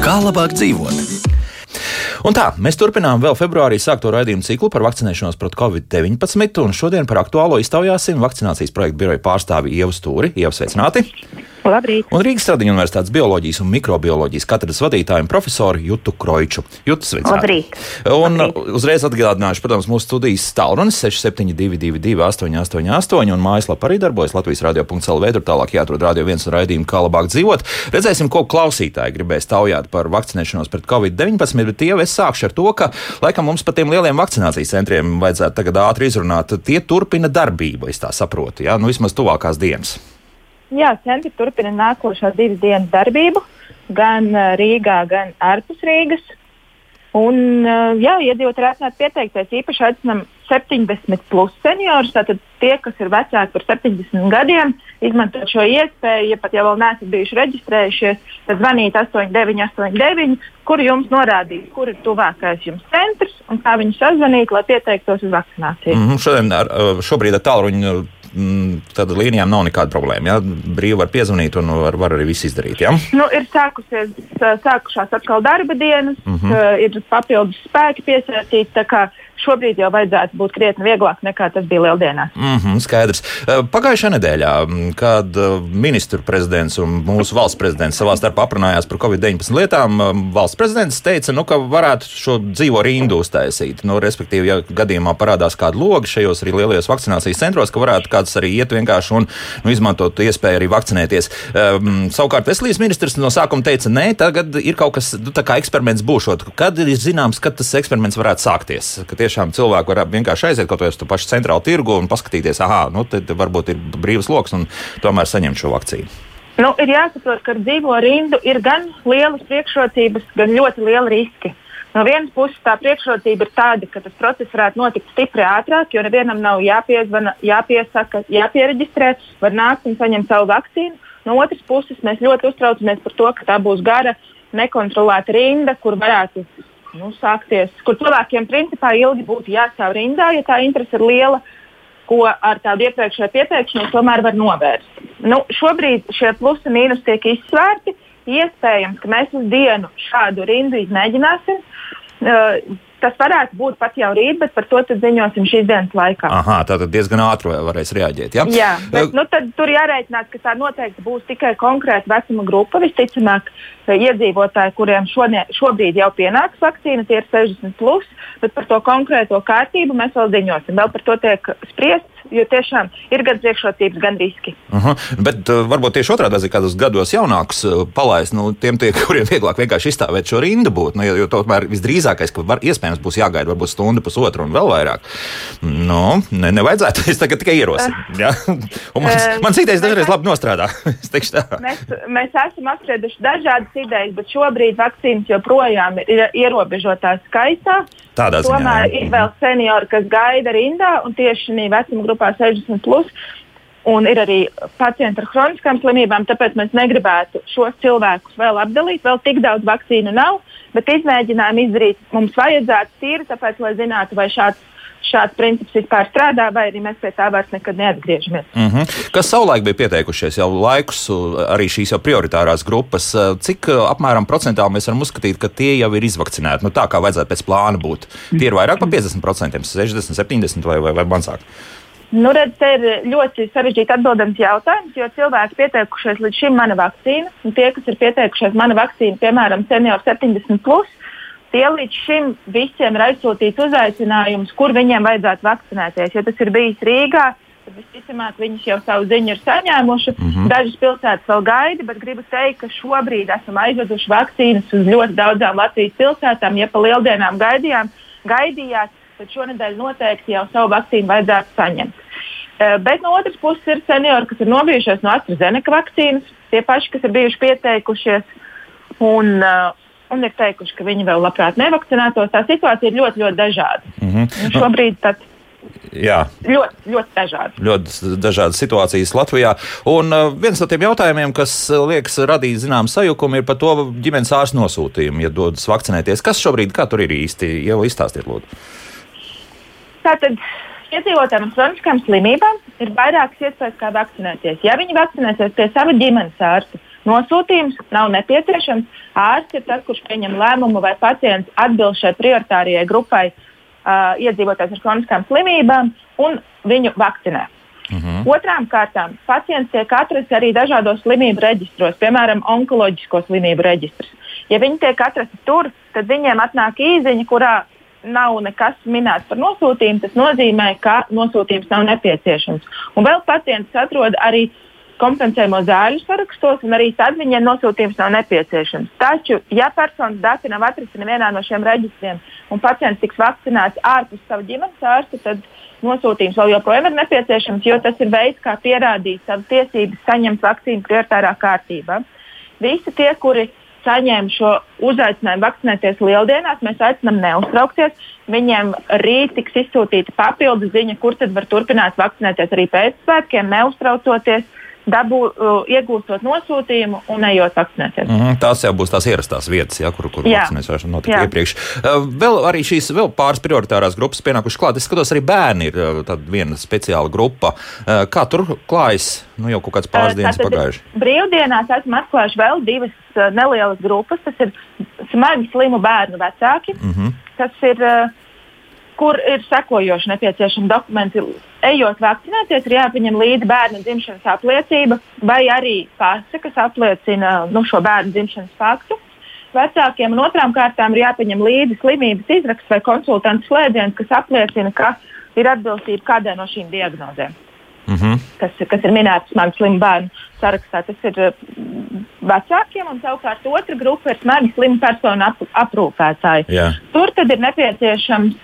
Kā labāk dzīvot? Un tā, mēs turpinām vēl februārī sākto raidījumu ciklu par vakcinēšanos pret covid-19, un šodien par aktuālo iztaujāsim vakcinācijas projektu biroja pārstāvi Ievu Stūri. Ievu sveicināti! Labrīt! Un Rīgas Stradiņu universitātes bioloģijas un mikrobioloģijas katedras vadītājiem profesoru Jutu Kroiču. Jutu sveicināti! Labrīt! Un Labrīt. uzreiz atgādināšu, protams, mūsu studijas tālrunis 6722, 888, un mājaslapā arī darbojas Latvijas radio.clv. Tur tālāk jāatrod radio viens un raidījumu, kā labāk dzīvot. Redzēsim, ko klausītāji gribēs taujāt par vakcinēšanos pret covid-19, bet tie es sākšu ar to, ka laikam mums par tiem lieliem vakcinācijas centriem vajadzētu tagad ātri izrunāt. Tie turpina darbību, es tā saprotu, jā, nu vismaz tuvākās dienas. Jā, centri turpina nākošās divas dienas darbību, gan Rīgā, gan ārpus Rīgas. Un, jā, iedzīvotāji aicināti pieteikties. Īpaši aicinām 70 plus seniorus, tātad tie, kas ir vecāki par 70 gadiem, izmantot šo iespēju. Ja pat ja vēl neesat bijuši reģistrējušies, tad zvaniet 8989, kur jums norādīs, kur ir tuvākais jums centrs un kā viņu sazvanīt, lai pieteiktos uz vakcināciju. Mm -hmm, šodien, ar, šobrīd ar tālruņu mm, tāda līnijām nav nekāda problēma. Ja? Brīvi var piezvanīt un var, var arī viss izdarīt. Ja? Nu, ir sākusies, sākušās atkal darba dienas, mm Mhm. -hmm. ir papildus spēki piesaistīti. Šobrīd jau vajadzētu būt krietni vieglāk nekā tas bija Lieldienās. Mm -hmm, skaidrs. Pagājušajā nedēļā, kad ministru prezidents un mūsu valsts prezidents savā starpā aprunājās par covid-19 lietām, valsts prezidents teica, nu, ka varētu šo dzīvo rindu uztaisīt. Nu, respektīvi, ja gadījumā parādās kāda loga šajos arī lielajos vakcinācijas centros, ka varētu kāds arī iet vienkārši un nu, izmantot iespēju arī vakcinēties. Um, savukārt veselības ministrs no sākuma teica, nē, tagad ir kaut kas, nu, tā kā eksperiments būšot. Kad ir zināms, kad tas eksperiments varētu sākties? Tiešām cilvēki var vienkārši aiziet kaut uz to pašu centrālu tirgu un paskatīties, ah, nu, tad varbūt ir brīvs lokus un tomēr saņemt šo vakcīnu. Nu, ir jāsaprot, ka ar dzīvo rindu ir gan lielas priekšrocības, gan ļoti lieli riski. No vienas puses, tā priekšrocība ir tāda, ka tas process varētu notikt stipri ātrāk, jo nevienam nav jāpiezvana, jāpiesaka, jāpiereģistrē, var nākt un saņemt savu vakcīnu. No otras puses, mēs ļoti uztraucamies par to, ka tā būs gara, nekontrolēta rinda, kur varētu nu, sākties, kur cilvēkiem principā ilgi būtu jāstāv rindā, ja tā interese ir liela, ko ar tādu iepriekšēju pieteikšanos tomēr var novērst. Nu, šobrīd šie plusi un mīnus tiek izsvērti. Iespējams, ka mēs uz dienu šādu rindu izmēģināsim. Uh, tas varētu būt pat jau rīt, bet par to ziņosim šīs dienas laikā. Aha, tā tad diezgan ātri varēs reaģēt. Ja? Jā, bet nu, tur jārēķinās, ka tā noteikti būs tikai konkrēta vecuma grupa. Visticamāk, iedzīvotāji, kuriem šodien, šobrīd jau pienāks vakcīna, tie ir 60, plus, bet par to konkrēto kārtību mēs vēl ziņosim. Vēl par to tiek spriests. Jo tiešām ir gan priekšrocības, gan riski. Uh -huh. Bet uh, varbūt tieši otrādi, ja kādos gados jaunākus uh, palaist, nu, tiem, tie, kuriem vieglāk vienkārši izstāvēt šo rindu būt. Nu, jo, jo tomēr visdrīzākais, ka var, iespējams būs jāgaida varbūt stundu, pusotru un vēl vairāk. Nu, ne, nevajadzētu. Es tagad tikai ierosinu. Ja? Un mans, Eh, mans idejas dažreiz labi nostrādā. Mēs, mēs esam apsprieduši dažādas idejas, bet šobrīd vakcīnas joprojām ir ierobežotā skaitā. Tādā ziņā, Tomēr jā. ir vēl seniori, kas gaida rindā, un tieši šī vecuma grupā 60. Plus, un ir arī pacienti ar chroniskām slimībām, tāpēc mēs negribētu šos cilvēkus vēl apdalīt. Vēl tik daudz vakcīnu nav, bet izmēģinājumu izdarīt mums vajadzētu tīri, tāpēc, lai zinātu, vai šāds, šāds princips vispār strādā, vai arī mēs pie tā vairs nekad neatgriežamies. Uh -huh. Kas savulaik bija pieteikušies jau laikus, arī šīs jau prioritārās grupas, cik apmēram procentāli mēs varam uzskatīt, ka tie jau ir izvakcinēti? Nu, tā kā vajadzētu pēc plāna būt. Tie ir vairāk par 50%, 60, 70 vai, vai, vai mazāk. Nu, redz, te ir ļoti sarežģīti atbildams jautājums, jo cilvēki pieteikušies līdz šim mana vakcīna, un tie, kas ir pieteikušies mana vakcīna, piemēram, seniori 70, plus, tie līdz šim visiem ir aizsūtīts uzaicinājums, kur viņiem vajadzētu vakcinēties. Ja tas ir bijis Rīgā, tad visticamāk viņus jau savu ziņu ir saņēmuši. Mm -hmm. Dažas pilsētas vēl gaida, bet gribu teikt, ka šobrīd esam aizveduši vakcīnas uz ļoti daudzām Latvijas pilsētām. Ja pa lieldienām gaidījām, gaidījāt, tad šonadēļ noteikti jau savu vakcīnu vajadzētu saņemt. Uh, bet no otras puses ir seniori, kas ir nobijušies no AstraZeneca vakcīnas, tie paši, kas ir bijuši pieteikušies un, uh, un ir teikuši, ka viņi vēl labprāt nevakcinētos. Tā situācija ir ļoti, ļoti dažāda. -huh. Un šobrīd tad Jā. Ļoti, ļoti dažādas. Ļoti dažādas situācijas Latvijā. Un uh, viens no tiem jautājumiem, kas liekas radīt zinām sajukumu, ir par to ģimenes ārstu nosūtījumu, ja dodas vakcinēties. Kas šobrīd, kā tur ir īsti, jau izstāstiet, lūdzu. Tātad iedzīvotājiem ar kroniskām slimībām ir vairākas iespējas, kā vakcinēties. Ja viņi vakcinēsies pie sava ģimenes ārsta, nosūtījums nav nepieciešams. Ārsts ir tas, kurš pieņem lēmumu, vai pacients atbilst šai prioritārajai grupai uh, iedzīvotājs ar kroniskām slimībām un viņu vakcinē. Uh Mhm. -huh. Otrām kārtām pacients tiek atrasts arī dažādos slimību reģistros, piemēram, onkoloģisko slimību reģistrs. Ja viņi tiek atrasti tur, tad viņiem atnāk īziņa, kurā nav nekas minēts par nosūtījumu. Tas nozīmē, ka nosūtījums nav nepieciešams. Un vēl pacients atrod arī kompensējumu zāļu sarakstos, un arī tad viņiem nosūtījums nav nepieciešams. Taču, ja personas dati nav atrasti nevienā no šiem reģistriem, un pacients tiks vakcinēts ārpus sava ģimenes ārsta, tad nosūtījums vēl joprojām ir nepieciešams, jo tas ir veids, kā pierādīt savu tiesības saņemt vakcīnu prioritārā kārtībā. Visi tie, kuri saņēma šo uzaicinājumu vakcinēties lieldienās, mēs aicinām neuztraukties. Viņiem rīt tiks izsūtīta papildus ziņa, kur tad var turpināt vakcinēties arī pēc svētkiem, neuztraucoties dabū, uh, iegūstot nosūtījumu un ejot vakcinēties. Mm -hmm, tās jau būs tās ierastās vietas, ja, kur, kur vakcinēšana notika Jā. iepriekš. Uh, vēl arī šīs vēl pāris prioritārās grupas pienākušas klāt. Es skatos, arī bērni ir uh, viena speciāla grupa. Uh, kā tur klājas? Nu, jau kaut kāds pāris dienas pagājuši. Brīvdienās esmu atklājuši vēl divas uh, nelielas grupas. Tas ir smagi slimu bērnu vecāki, Mm -hmm. kas ir, uh, kur ir sekojoši nepieciešami dokumenti. Ejot vakcinēties, ir jāpaņem līdzi bērna dzimšanas apliecība vai arī pase, kas apliecina nu, šo bērnu dzimšanas faktu. Vecākiem un otrām kārtām ir jāpaņem līdzi slimības izraksts vai konsultants slēdziens, kas apliecina, ka ir atbilstība kādai no šīm diagnozēm Mm -hmm. kas, kas ir minēts smagi slimu bērnu sarakstā. Tas ir mm, vecākiem, un savukārt otra grupa ir smagi slimu personu ap, aprūpētāji. Jā. Tur tad ir nepieciešams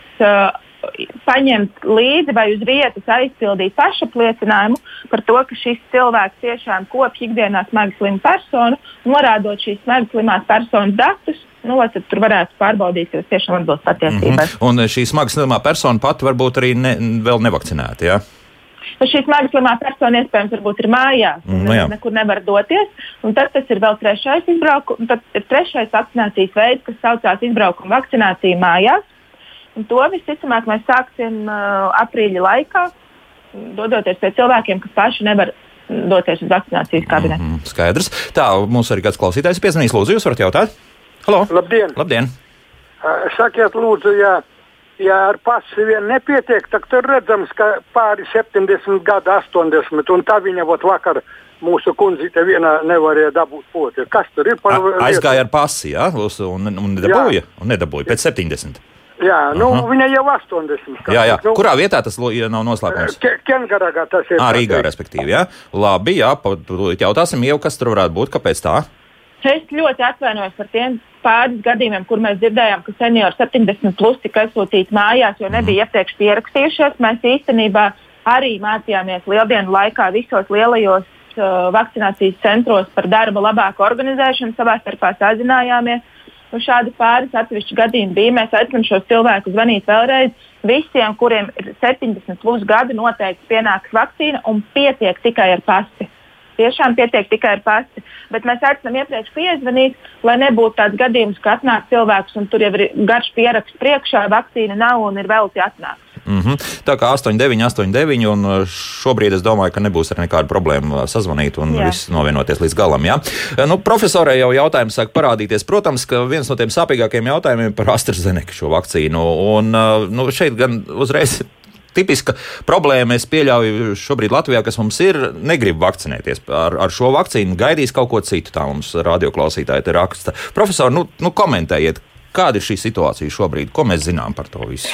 paņemt līdzi vai uz vietas aizpildīt pašapliecinājumu par to, ka šis cilvēks tiešām kopš ikdienā smagi slimu personu, norādot šīs smagi slimās personas datus. Nu, tad tur varētu pārbaudīt, ka tas tiešām atbilst patiesībai. Mm -hmm. Un šī smagi slimā persona pati varbūt arī ne, vēl nevakcinēta. Ja? Nu, šī smagi slimā persona iespējams ir mājās, un Nu, jā. nekur nevar doties. Un tad tas ir vēl trešais izbraukums, tad ir trešais vakcinācijas veids, kas saucās izbraukuma vakcinācija mājās. Un to visticamāk mēs sāksim uh, aprīļa laikā, dodoties pie cilvēkiem, kas paši nevar doties uz vakcinācijas kabinetu. Mm, skaidrs. Tā, mums arī kāds klausītājs piezvanīs. Lūdzu, jūs varat jautāt? Halo! Labdien! Labdien! Ā, Sakiet, lūdzu, ja, ja ar pasi vien nepietiek, tad tur redzams, ka pāri 70 gadu, 80, un tā viņa vot vakar mūsu kundzīte viena nevarēja dabūt poti. Kas tur ir par A- Aizgāja ar pasi, jā, uz- un, un nedabūja. Un nedabūja pēc 70. Jā, nu, Aha. viņa jau 80. Jā, jā. Nu, Kurā vietā tas ja nav noslēpums? Ke- Kengaragā tas ir. Ā, Rīgā, respektīvi. Jā. Labi, jā, jautāsim, jau kas tur varētu būt, kāpēc tā? Es ļoti atvainojos par tiem pāris gadījumiem, kur mēs dzirdējām, ka seniori 70 plus tika aizsūtīti mājās, jo nebija iepriekš pierakstījušies. Mēs īstenībā arī mācījāmies lieldienu laikā visos lielajos uh, vakcinācijas centros par darba labāku organizēšanu, savā starpā sazinājāmies. Nu, šādi pāris atsevišķi gadījumi bija. Mēs aicinām šos cilvēkus zvanīt vēlreiz. Visiem, kuriem ir 70 plus gadi, noteikti pienāks vakcīna un pietiek tikai ar pasti tiešām pietiek tikai ar pasti. Bet mēs aicinām iepriekš piezvanīt, lai nebūtu tāds gadījums, ka atnāk cilvēks un tur jau ir garš pieraksts priekšā, vakcīna nav un ir velti atnāk. Mm -hmm. Tā kā 8, 9, 8, 9, un uh, šobrīd es domāju, ka nebūs arī nekāda problēma uh, sazvanīt un viss novienoties līdz galam. Jā. Nu, profesorai jau jautājums sāk parādīties. Protams, ka viens no tiem sāpīgākajiem jautājumiem par AstraZeneca šo vakcīnu. Un, uh, nu, šeit gan uzreiz. Tipiska problēma, es pieļauju, šobrīd Latvijā, kas mums ir, negrib vakcinēties. Ar, ar šo vakcīnu gaidīs kaut ko citu. Tā mums radioklausītāji te raksta. Profesori, nu, nu komentējiet, kāda ir šī situācija šobrīd, ko mēs zinām par to visu?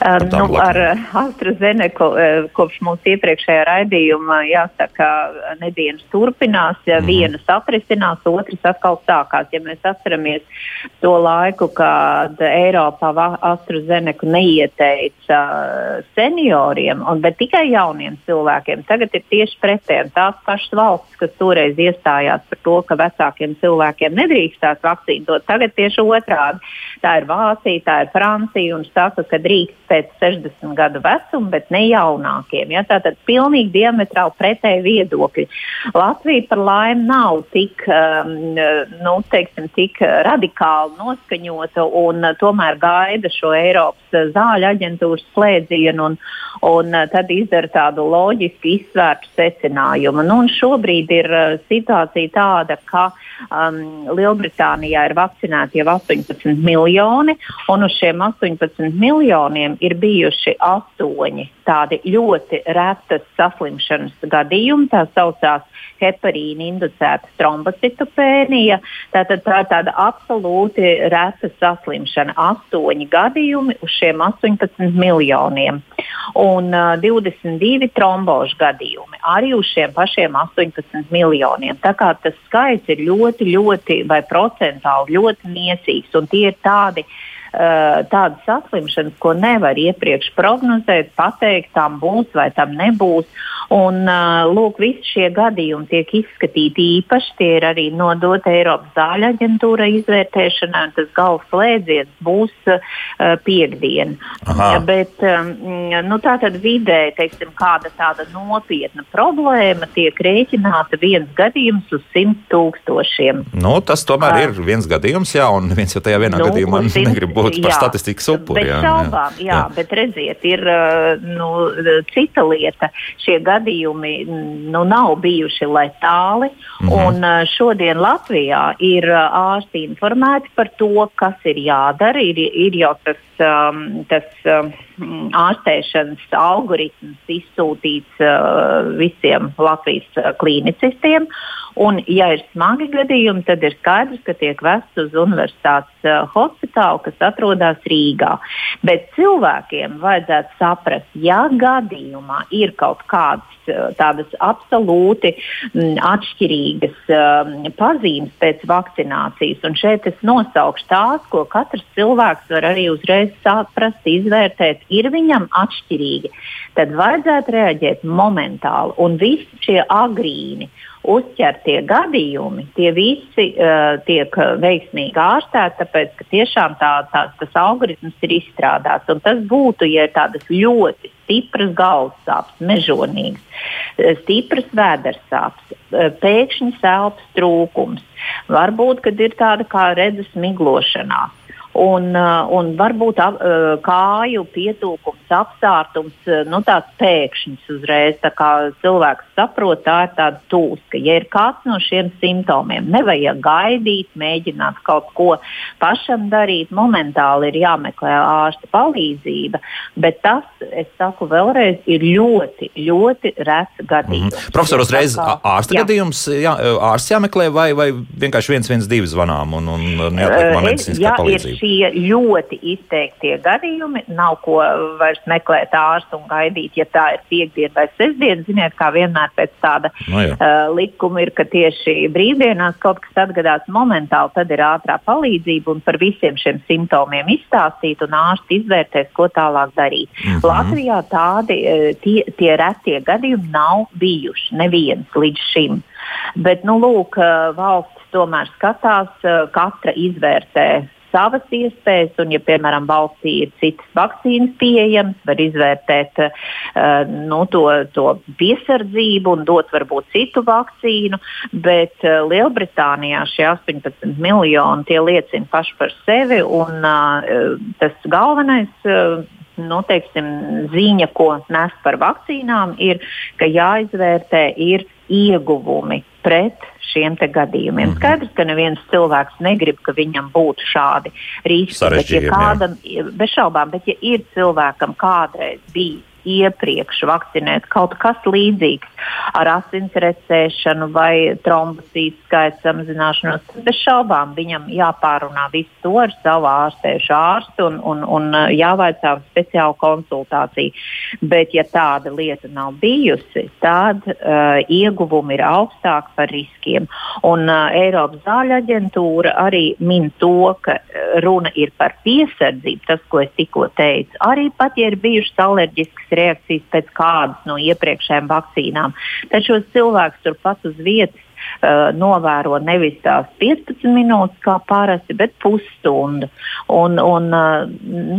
Uh, tām nu, ar blaknēm. uh, AstraZeneca uh, kopš mūsu iepriekšējā raidījuma jāsaka, nedēļas turpinās, ja Mhm. vienas atrisinās, otras atkal sākās. Ja mēs atceramies to laiku, kad Eiropā AstraZeneca neieteica uh, senioriem, un, bet tikai jauniem cilvēkiem, tagad ir tieši pretēji. Tās pašas valstis, kas toreiz iestājās par to, ka vecākiem cilvēkiem nedrīkstās vakcīnu dot, tagad tieši otrādi. Tā ir Vācija, tā ir Francija un saka, ka drīkst pēc 60 gadu vecuma, bet ne jaunākiem. Ja? Tātad pilnīgi diametrāli pretēji viedokļi. Latvija par laimi nav tik, um, nu, teiksim, tik radikāli noskaņota un uh, tomēr gaida šo Eiropas zāļu aģentūras slēdzienu un, un uh, tad izdara tādu loģisku izsvērtu secinājumu. Nu, šobrīd ir uh, situācija tāda, ka um, Lielbritānijā ir vakcinēti jau 18 miljoni, un uz šiem 18 miljoniem ir bijuši astoņi tādi ļoti retas saslimšanas gadījumi. Tā saucās heparīna inducēta trombocitopēnija. Tātad tā ir tāda absolūti reta saslimšana. Astoņi gadījumi uz šiem 18 miljoniem. Un uh, 22 trombožu gadījumi arī uz šiem pašiem 18 miljoniem. Tā kā tas skaits ir ļoti, ļoti vai procentāli ļoti niecīgs. Un tie ir tādi tādas saslimšanas, ko nevar iepriekš prognozēt, pateikt, tam būs vai tam nebūs. Un, eh, lūk, visi šie gadījumi tiek izskatīti īpaši. Tie ir arī nodoti Eiropas zāļu aģentūra izvērtēšanai, un tas galvas slēdziens būs uh, piekdien. Aha. Bet um, nu, tā tad vidē, teiksim, kāda tāda nopietna problēma tiek rēķināta viens gadījums uz simt tūkstošiem. Nu, tas tomēr ir viens gadījums, jā, un viens jau tajā vienā nu, gadījumā negrib būt par jā, statistikas upuri. Jā, šaubām, jā, jā, bet redziet, ir nu, cita lieta. Šie gadījumi nu, nav bijuši letāli. Mm -hmm. Un šodien Latvijā ir ārsti informēti par to, kas ir jādara. Ir, ir jau tas, um, tas um, ārstēšanas algoritms izsūtīts uh, visiem Latvijas klīnicistiem. Un, ja ir smagi gadījumi, tad ir skaidrs, ka tiek vests uz universitātes uh, hospitālu, kas atrodas Rīgā. Bet cilvēkiem vajadzētu saprast, ja gadījumā ir kaut kādas uh, tādas absolūti m, atšķirīgas um, pazīmes pēc vakcinācijas, un šeit es nosaukšu tās, ko katrs cilvēks var arī uzreiz saprast, izvērtēt, ir viņam atšķirīgi, tad vajadzētu reaģēt momentāli un visi šie agrīni uzķertie gadījumi, tie visi uh, tiek veiksmīgi ārstēti, tāpēc ka tiešām tā, tā, tas algoritms ir izstrādāts. Un tas būtu, ja ir tādas ļoti stipras galvas sāpes, mežonīgas, eh, stipras vēders sāpes, eh, pēkšņi elpas trūkums. Varbūt, kad ir tāda kā redzes miglošanās un, uh, un varbūt ap, uh, kāju pietūkums, apsārtums, uh, nu, tāds pēkšņs uzreiz. Tā kā cilvēks saprot, tā ir tāda tūska. Ja ir kāds no šiem simptomiem, nevajag gaidīt, mēģināt kaut ko pašam darīt. Momentāli ir jāmeklē ārsta palīdzība, bet tas, es saku vēlreiz, ir ļoti, ļoti rets gadījums. Mm. Profesor, uzreiz ārsta jā. gadījums, jā, ārsts jāmeklē vai, vai vienkārši 112 zvanām un, un neatliekam medicīniskā palīdzība? Šie ļoti izteiktie gadījumi. Nav ko vairs meklēt ārstu un gaidīt, ja tā ir piekdiena vai sestdiena. Ziniet, kā vienmēr pēc tāda no jā. uh, likuma ir, ka tieši brīvdienās kaut kas atgadās momentāli, tad ir ātrā palīdzība un par visiem šiem simptomiem izstāstīt un ārsti izvērtēs, ko tālāk darīt. Mm -hmm. Latvijā tādi tie, tie retie gadījumi nav bijuši neviens līdz šim. Bet, nu, lūk, valsts tomēr skatās, katra izvērtē savas iespējas, un, ja, piemēram, valstī ir citas vakcīnas pieejamas, var izvērtēt uh, nu, to, to piesardzību un dot varbūt citu vakcīnu, bet uh, Lielbritānijā šie 18 miljoni tie liecina paši par sevi, un uh, tas galvenais. Uh, nu, teiksim, ziņa, ko nes par vakcīnām, ir, ka jāizvērtē ir ieguvumi pret šiem gadījumiem. Mm -hmm. Skaidrs, ka neviens cilvēks negrib, ka viņam būtu šādi riski. Bet, ja kādam, bez šaubām, bet ja ir cilvēkam kādreiz bijis iepriekš vakcinēt kaut kas līdzīgs ar asins recēšanu vai trombocītu skaita samazināšanos, bez šaubām viņam jāpārunā visu to ar savu ārstējušu ārstu un, un, un uh, jāvaicā speciālu konsultāciju. Bet, ja tāda lieta nav bijusi, tad uh, ieguvumi ir augstāki par riskiem. Un uh, Eiropas zāļu aģentūra arī min to, ka uh, runa ir par piesardzību, tas, ko es tikko teicu. Arī pat, ja ir bijušas alerģiskas reakcijas pēc kādas no iepriekšējām vakcīnām. Tad šos cilvēkus turpat uz vietas uh, novēro nevis tās 15 minūtes kā parasti, bet pusstundu. Un, un uh,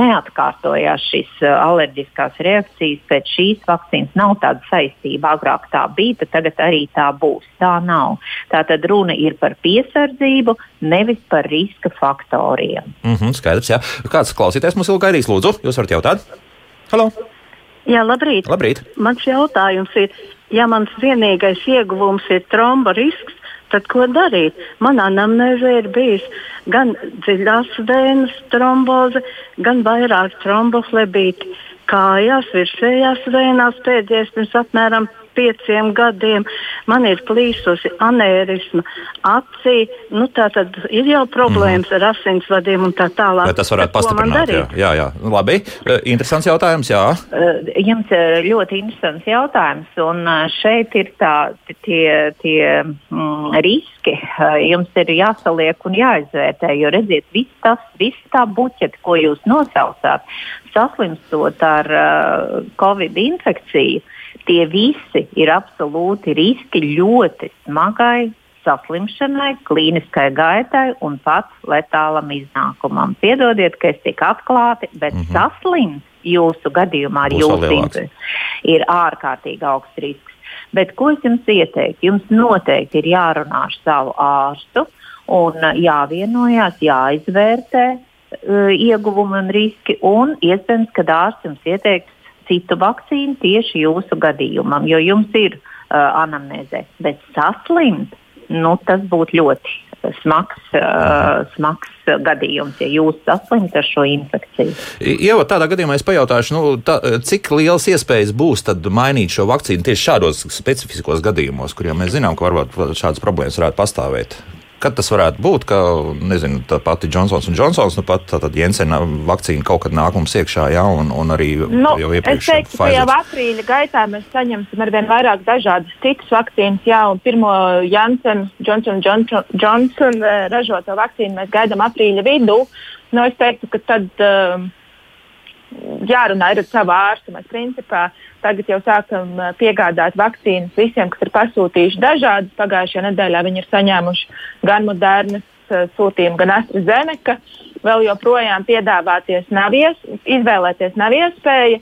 neatkārtojās šīs uh, alerģiskās reakcijas pēc šīs vakcīnas. Nav tāda saistība. Agrāk tā bija, bet tagad arī tā būs. Tā nav. Tā tad runa ir par piesardzību, nevis par riska faktoriem. Mm -hmm, skaidrs, jā. Kāds klausītājs mums vēl gaidīs, lūdzu? Jūs varat jautāt? Halo! Jā, labrīt. labrīt. Mans jautājums ir, ja mans vienīgais ieguvums ir tromba risks, tad ko darīt? Manā namnēžē ir bijis gan dziļās vēnas tromboze, gan vairāk tromboflebīti kājās, virsējās vēnās pēdējais pirms apmēram pieciem gadiem. Man ir plīsusi anērisma acī. Nu, tā tad ir jau problēmas mm. ar asinsvadiem un tā tālāk. Vai tas varētu pastiprināt? Jā, jā, jā. Labi. Eh, interesants jautājums, jā. Eh, jums ir ļoti interesants jautājums. Un eh, šeit ir tā, tie, tie mm, riski. Jums ir jāsaliek un jāizvērtē, jo redziet, viss tas, viss tā buķete, ko jūs nosaucāt, saslimstot ar uh, Covid infekciju, tie visi ir absolūti riski ļoti smagai saslimšanai, klīniskai gaitai un pat letālam iznākumam. Piedodiet, ka es tik atklāti, bet mm -hmm. saslimt jūsu gadījumā ar jūsu ir ārkārtīgi augsts risks. Bet ko es jums ieteiktu? Jums noteikti ir jārunā ar savu ārstu un jāvienojās, jāizvērtē uh, ieguvumi un riski, un iespējams, ka ārsts jums ieteiks citu vakcīnu tieši jūsu gadījumam, jo jums ir uh, anamnēzē. Bet saslimt, nu, tas būtu ļoti smags, uh, smags gadījums, ja jūs saslimat ar šo infekciju. Jā, tādā gadījumā es pajautāšu, nu, tā, cik liels iespējas būs mainīt šo vakcīnu tieši šādos specifiskos gadījumos, kuriem mēs zinām, ka varbūt šādas problēmas varētu pastāvēt. Kad tas varētu būt, ka nezinu, tā pati Johnsons un Johnsons, nu pat tāda Jensena vakcīna kaut kad nāk mums iekšā, jā, un, un arī nu, jau iepriekš. Es teiktu, ka jau aprīļa gaitā mēs saņemsim arvien vairāk dažādas citas vakcīnas, jā, un pirmo Janssen, Johnson, Johnson, Johnson eh, ražoto vakcīnu mēs gaidām aprīļa vidū. Nu, es teiktu, ka tad. Uh, jārunā ar savu ārstu. Mēs principā tagad jau sākam piegādāt vakcīnas visiem, kas ir pasūtījuši dažādas. Pagājušajā nedēļā viņi ir saņēmuši gan modernas sūtījumu, gan AstraZeneca. Vēl joprojām piedāvāties nav ies, izvēlēties nav iespēja,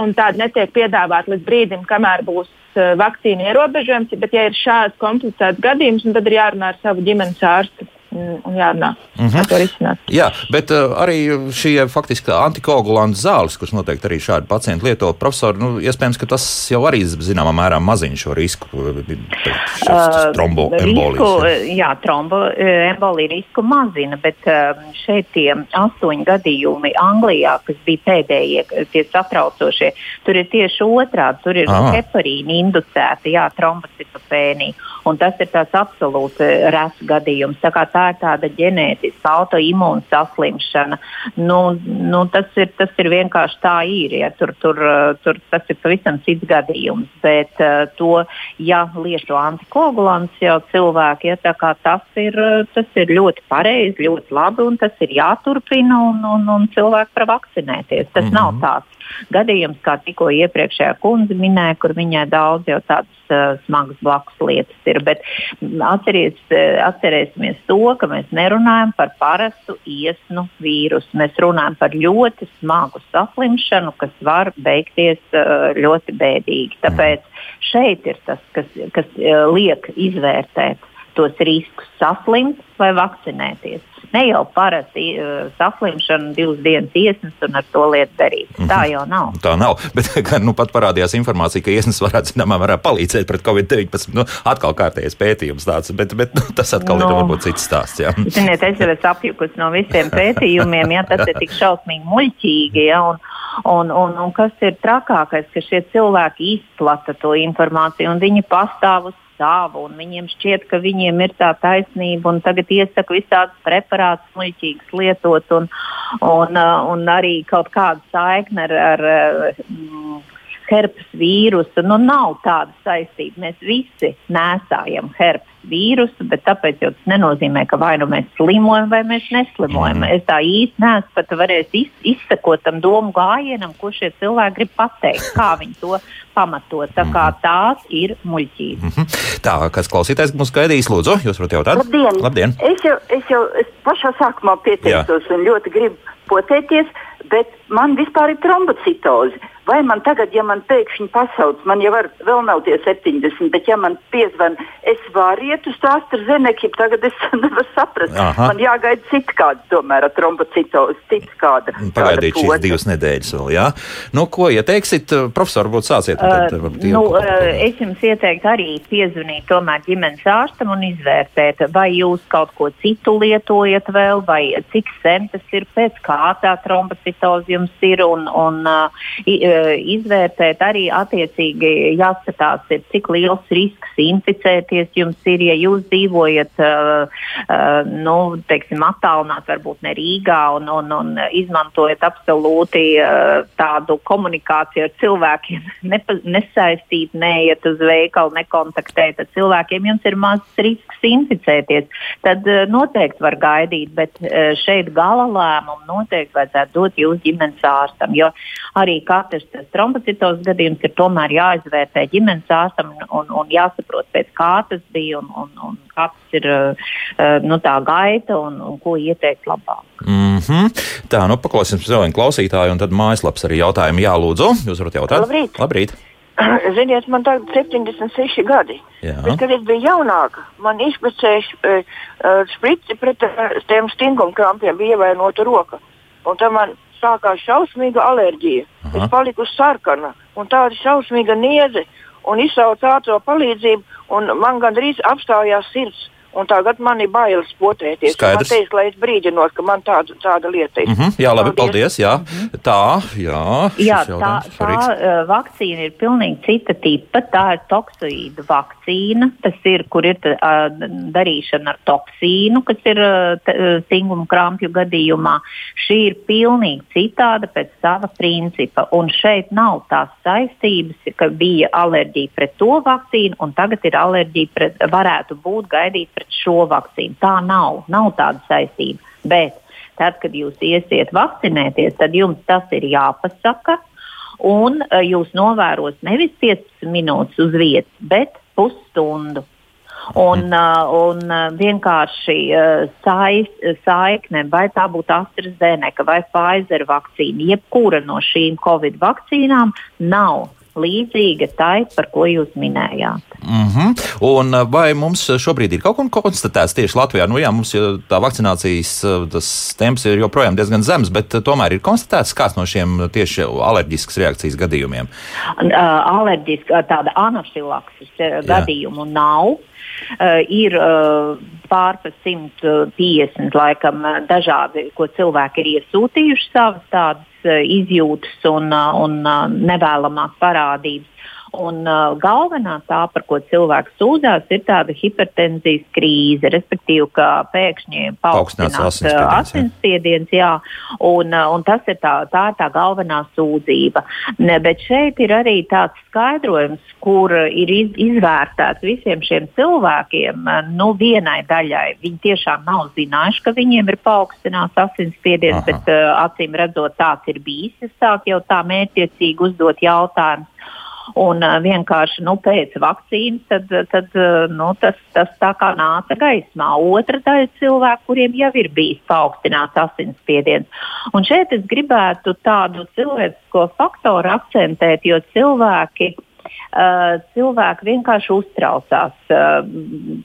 un tāda netiek piedāvāta līdz brīdim, kamēr būs vakcīna ierobežojums. Bet, ja ir šāds komplicēts gadījums, tad ir jārunā ar savu ģimenes ārstu un jārunā mm -hmm. risināt. Jā, bet uh, arī šie faktiski antikoagulantu zāles, kuras noteikti arī šādi pacienti lieto, profesori, nu, iespējams, ka tas jau arī zināmā mērā mazina šo risku, uh, tromboembolijas. Jā, tromboembolija risku mazina, bet uh, šeit tie astoņi gadījumi Anglijā, kas bija pēdējie, tie satraucošie, tur ir tieši otrādi, tur ir ah. heparīna inducēta, jā, trombocitopēnija, un tas ir tās absolūti rēs gadījums. Tā, tā ir tāda ģenētiska autoimūna saslimšana. Nu, nu, tas, ir, tas ir vienkārši tā ir. Ja, tur, tur, tur, tas ir pavisam cits gadījums. Bet uh, to, ja lieto antikoagulants jau cilvēki, ja, tas, ir, tas ir ļoti pareizi, ļoti labi un tas ir jāturpina un, un, un cilvēki var vakcinēties. Tas mm -hmm. nav tāds gadījums, kā tikko iepriekšējā kundze minēja, kur viņai daudz jau tādas uh, smagas blakus lietas ir. Bet atceries, uh, atcerēsimies to, ka mēs nerunājam par parastu iesnu vīrusu. Mēs runājam par ļoti smagu saslimšanu, kas var beigties uh, ļoti bēdīgi. Tāpēc šeit ir tas, kas, kas uh, liek izvērtēt tos riskus saslimt vai vakcinēties. Ne jau parasti uh, saslimšana, divas dienas iesnas un ar to lietu darīt. Mm -hmm. Tā jau nav. Tā nav. Bet gan nu, pat parādījās informācija, ka iesnas varētu zināmā mērā palīdzēt pret Covid-19. Nu, atkal kārtējais pētījums tāds, bet, bet nu, tas atkal no, ir varbūt cits stāsts. Jā. Ziniet, es jau esmu apjukusi no visiem pētījumiem, ja tas ir tik šausmīgi muļķīgi. Ja, un, Un, un, un kas ir trakākais, ka šie cilvēki izplata to informāciju un viņi pastāv uz savu, un viņiem šķiet, ka viņiem ir tā taisnība, un tagad iesaka visādus preparātus, muļķīgus lietot, un, un, uh, un arī kaut kādu saikni ar, ar, herpes vīrusu. Nu, nav tāda saistība. Mēs visi nesājam herpes vīrusu, bet tāpēc tas nenozīmē, ka vai nu mēs slimojam, vai mēs neslimojam. Mm. Es tā īsti neesmu pat varējis iz, izsekot tam domu gājienam, ko šie cilvēki grib pateikt, kā viņi to pamatot. Tā kā mhm. tās ir muļķības. Mm -hmm. Tā, kas klausītājs mums gaidīs, lūdzu, jūs varat jautāt? Labdien! Labdien. Es jau, es jau es pašā sākumā pieteicos Jā. un ļoti gribu potēties, bet man vispār ir trombocitoze. Vai man tagad, ja man pēkšņi pasauc, man jau var, vēl nav tie 70, bet ja man piezvan, es varu iet uz to AstraZeneku, tagad es nevaru saprast. Aha. Man jāgaida cits kāds, tomēr ar trombocitozi, cits kāda. Pagaidīt šīs divas nedēļas vēl, jā. Nu, ko ieteiksiet, profesor, varbūt sāciet? Tad, uh, nu, uh, es jums ieteiktu arī piezvanīt tomēr ģimenes ārstam un izvērtēt, vai jūs kaut ko citu lietojat vēl, vai cik sen tas ir, pēc kā tā trombocitozi jums ir un, un uh, izvērtēt arī attiecīgi jāskatās, ir, cik liels risks inficēties jums ir, ja jūs dzīvojat uh, uh, nu, teiksim, attālināt, varbūt ne Rīgā un, un, un izmantojat absolūti uh, tādu komunikāciju ar cilvēkiem, nepa, nesaistīt, neiet uz veikalu, nekontaktēt ar cilvēkiem, jums ir mazs risks inficēties, tad uh, noteikti var gaidīt, bet uh, šeit gala lēmumu noteikti vajadzētu dot jūsu ģimenes ārstam, jo arī katrs tas trombocitos gadījums ir tomēr jāizvērtē ģimenes ārstam un, un, un jāsaprot, pēc kā tas bija un, un, un kāds ir uh, nu, tā gaita un, un ko ieteikt labāk. Mm -hmm. Tā, nu paklausīsim vēl vienu klausītāju, un tad mājaslaps arī jautājumu jālūdzu. Jūs varat jautāt? Labrīt! Labrīt. Ziniet, man tagad ir 76 gadi. Jā. Bet, kad es biju jaunāka, man izpēcēja uh, uh, sprici pret uh, tiem stinguma krampiem, bija ievainota roka. Un tad man sākās šausmīga alerģija. Aha. Es paliku sarkana un tāda šausmīga niedze un izsaucu ātrā palīdzību, un man gandrīz apstājās sirds. Un tagad man ir bailes potēties. Skaidrs. Man teica, lai es brīdinos, ka man tāda, tāda lieta ir. Mm -hmm, jā, labi, paldies. paldies jā. Mm -hmm. Tā, jā. Jā, tā, tā uh, vakcīna ir pilnīgi cita tipa. Tā ir toksoīda vakcīna. Tas ir, kur ir uh, darīšana ar toksīnu, kas ir uh, stinguma krampju gadījumā. Šī ir pilnīgi citāda pēc sava principa. Un šeit nav tās saistības, ka bija alerģija pret to vakcīnu, un tagad ir alerģija pret, varētu būt gaidīt pret pret šo vakcīnu. Tā nav, nav tāda saistība. Bet tad, kad jūs iesiet vakcinēties, tad jums tas ir jāpasaka. Un uh, jūs novēros nevis 15 minūtes uz vietas, bet pusstundu. Un, mhm. uh, un uh, vienkārši saikne, vai tā būtu AstraZeneca vai Pfizer vakcīna, jebkura no šīm Covid vakcīnām nav līdzīga tai, par ko jūs minējāt. Mm -hmm. Un uh, vai mums šobrīd ir kaut kas konstatēts tieši Latvijā? Nu, jā, mums tā vakcinācijas uh, temps ir joprojām diezgan zems, bet uh, tomēr ir konstatēts kāds no šiem tieši alerģiskas reakcijas gadījumiem. Alerģiska tāda anafilakses gadījumu nav. Uh, ir uh, pārpa 150 laikam dažādi, ko cilvēki ir iesūtījuši savas tādas uh, izjūtas un, uh, un uh, nevēlamās parādības. Un uh, galvenā tā, par ko cilvēks sūdzās, ir tāda hipertenzijas krīze, respektīvi, ka pēkšņi paaugstinās asinsspiediens, jā, un, uh, un tas ir tā, tā, ir tā galvenā sūdzība. Ne, bet šeit ir arī tāds skaidrojums, kur ir iz, izvērtēts visiem šiem cilvēkiem, uh, nu, vienai daļai. Viņi tiešām nav zinājuši, ka viņiem ir paaugstināts asinsspiediens, bet uh, acīm redzot, tāds ir bijis. Es sāku jau tā mērķiecīgi uzdot jautājumus. Un vienkārši nu, pēc vakcīnas tad, tad, nu, tas, tas tā kā nāca gaismā. Otra daļa cilvēku, kuriem jau ir bijis paaugstināts asinsspiediens. Un šeit es gribētu tādu cilvēcisko faktoru akcentēt, jo cilvēki uh, cilvēki vienkārši uztraucās. Uh,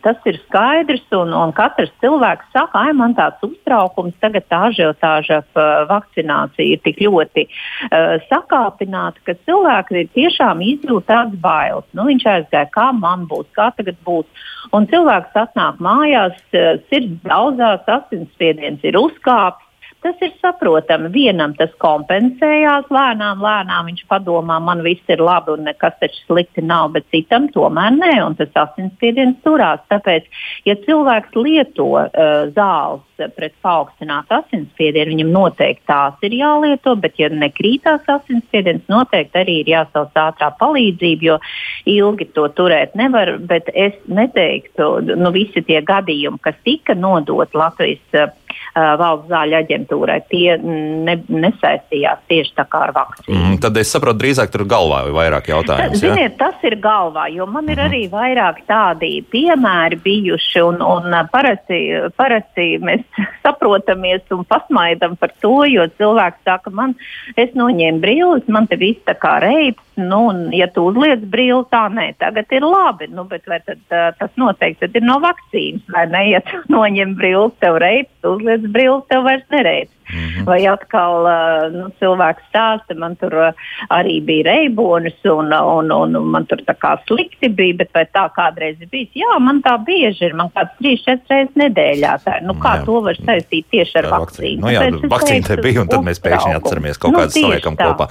tas ir skaidrs, un, un katrs cilvēks saka, ah, man tāds uztraukums, tagad tā ažiotāža uh, vakcināciju ir tik ļoti uh, sakāpināta, ka cilvēki tiešām izjūt tādas bailes. Nu, viņš aizgāja, kā man būs, kā tagad būs. Un cilvēks atnāk mājās, uh, sirds daudzās, asinsspiediens ir uzkāpis Tas ir saprotami. Vienam tas kompensējās lēnām, lēnām viņš padomā, man viss ir labi un nekas taču slikti nav, bet citam tomēr nē, un tas asinsspiediens turās. Tāpēc, ja cilvēks lieto uh, zāles pret paaugstinātu asinsspiedienu, viņam noteikti tās ir jālieto, bet ja nekrītās asinsspiediens, noteikti arī ir jāsauc ātrā palīdzība, jo ilgi to turēt nevar, bet es neteiktu, nu visi tie gadījumi, kas tika nodot Latvijas uh, valsts zāļu aģentūrai, tie ne, nesaistījās tieši tā kā ar vakcīnu. Mm, tad es saprotu, drīzāk tur galvā ir vairāk jautājumu. Ziniet, ja? tas ir galvā, jo man ir mm -hmm. arī vairāk tādi piemēri bijuši, un, un parasti, parasti mēs saprotamies un pasmaidam par to, jo cilvēks saka, man, es noņēmu brilles, man te viss tā kā reips, nu, un, ja tu uzliec brīli, tā nē, tagad ir labi. Nu, bet tad, uh, tas noteikti ir no vakcīnas, vai ne? Ja tu noņem brīli, tev reips, uzliec brīli, tev vairs nereips. Mm -hmm. Vai atkal uh, nu, cilvēks stāsta, man tur uh, arī bija reibonis, un, un, un, un man tur tā kā slikti bija, bet vai tā kādreiz ir bijis? Jā, man tā bieži ir, man kāds 3-4 reizes nedēļā. Tā, nu, kā jā. to var saistīt tieši ar vakcīnu? Nu, jā, vakcīna te bija, un tad mēs pēkšņi atceramies kaut nu, kādas saliekam kopā.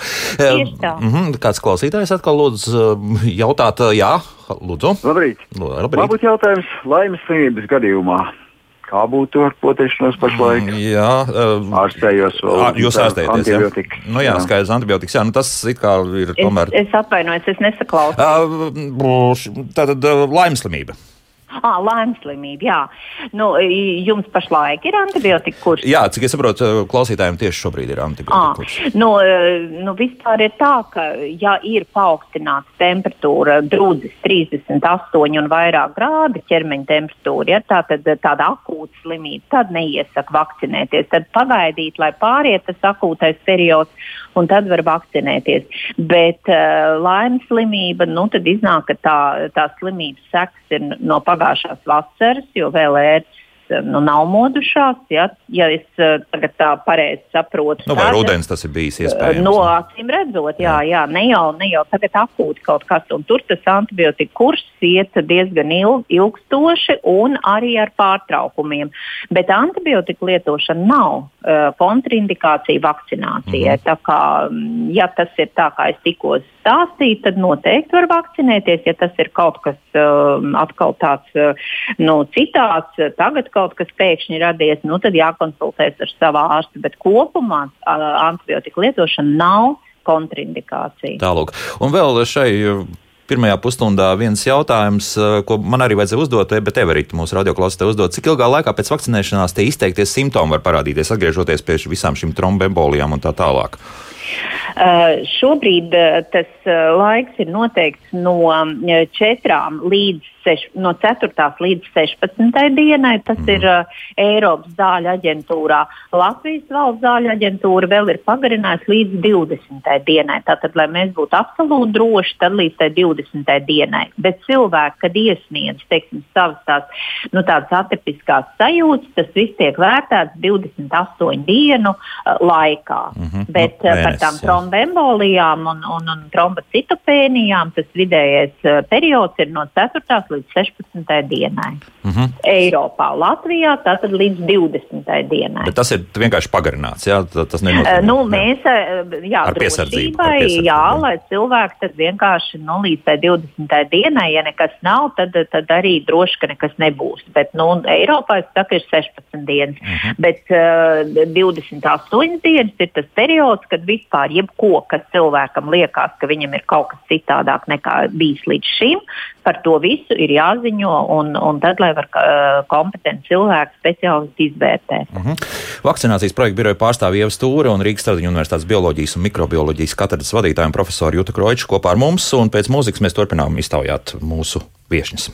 Mm -hmm, kāds klausītājs atkal lūdzu jautāt, jā, lūdzu. Labrīt. Labrīt. Būtu jautājums laimes slimības gadījumā. Kā būtu ar potēšanos pašlaik? Mm, jā, uh, ārstējos vēl. À, jūs ārstējaties, jā? Nu jā, jā. skaidrs, antibiotikas, jā, nu tas it kā ir tomēr. Es, es atvainojos, es nesaklausu. Uh, tātad uh, laimslimība. Ah, lēmslimība, jā. Nu, jums pašlaik ir antibiotika kurs? Jā, cik es saprotu, klausītājiem tieši šobrīd ir antibiotika kurs. Ah, nu, nu, vispār ir tā, ka, ja ir paaugstināta temperatūra, drudzis 38 un vairāk grādi ķermeņa temperatūra, ja tā tad tāda akūta slimība, tad neiesaka vakcinēties. Tad pagaidīt, lai pāriet tas akūtais periods, un tad var vakcinēties. Bet uh, laimes slimība, nu, tad iznāk, ka tā, tā slimības sekas ir no pagājušā pagājušās vasaras, jo vēl ērts nu, nav modušās. Ja, ja es uh, tagad tā pareizi saprotu, nu, vai rudens tas ir bijis iespējams? No acīm redzot, jā, jā. ne, jau, ne jau tagad akūti kaut kas, un tur tas antibiotika kurs iet diezgan ilg, ilgstoši un arī ar pārtraukumiem. Bet antibiotika lietošana nav uh, kontraindikācija vakcinācijai. Mm -hmm. Tā kā, ja tas ir tā, kā es tikko stāstīju, tad noteikti var vakcinēties. Ja tas ir kaut kas uh, atkal tāds uh, nu, citāds, tagad kaut kas pēkšņi radies, nu, tad jākonsultēs ar savu ārstu. Bet kopumā antibiotika lietošana nav kontraindikācija. Tālāk. Un vēl šai pirmajā pusstundā viens jautājums, ko man arī vajadzēja uzdot, bet Everīte mūsu radioklausītājai uzdot. Cik ilgā laikā pēc vakcinēšanās tie izteiktie simptomi var parādīties, atgriežoties pie visām šīm trombembolijām un tā tālāk? Uh, šobrīd uh, tas uh, laiks ir noteikts no četrām līdz seš, no 4. līdz 16. dienai. Tas mm. ir uh, Eiropas zāļu aģentūrā. Latvijas valsts zāļu aģentūra vēl ir pagarinājusi līdz 20. dienai. Tātad, lai mēs būtu absolūti droši, tad līdz 20. dienai. Bet cilvēki, kad iesniedz teiksim, savas tās, nu, tādas atipiskās sajūtas, tas viss tiek vērtēts 28 dienu uh, laikā. Mm -hmm. Bet uh, Mēnes, par tām trombembolijām un, un, un trombocitopēnijām tas vidējais uh, periods ir no 4 līdz 16. dienai. Mm -hmm. Eiropā, Latvijā tātad līdz 20. dienai. Bet tas ir vienkārši pagarināts. Jā, tas nenozīmē. Uh, nu, mēs, eh, jā, ar piesardzību, ar piesardzību. Jā, lai cilvēki tad vienkārši nu, līdz 20. dienai, ja nekas nav, tad, tad arī droši, ka nekas nebūs. Bet nu, Eiropā es saku, ir 16 dienas. Mm -hmm. Bet uh, 28 dienas ir tas periods, kad vispār jebko, kas cilvēkam liekas, ka viņam ir kaut kas citādāk nekā bijis līdz šim, par to visu ir jāziņo, un, un tad, lai var uh, kompetenti cilvēki speciālisti izvērtēt. Uh -huh. Vakcinācijas projekta biroja pārstāvja Ieva Stūra un Rīgas Stradiņu Universitātes bioloģijas un mikrobioloģijas katedras vadītājiem profesoru Juta Kroiču kopā ar mums, un pēc mūzikas mēs turpinām iztaujāt mūsu viešņus.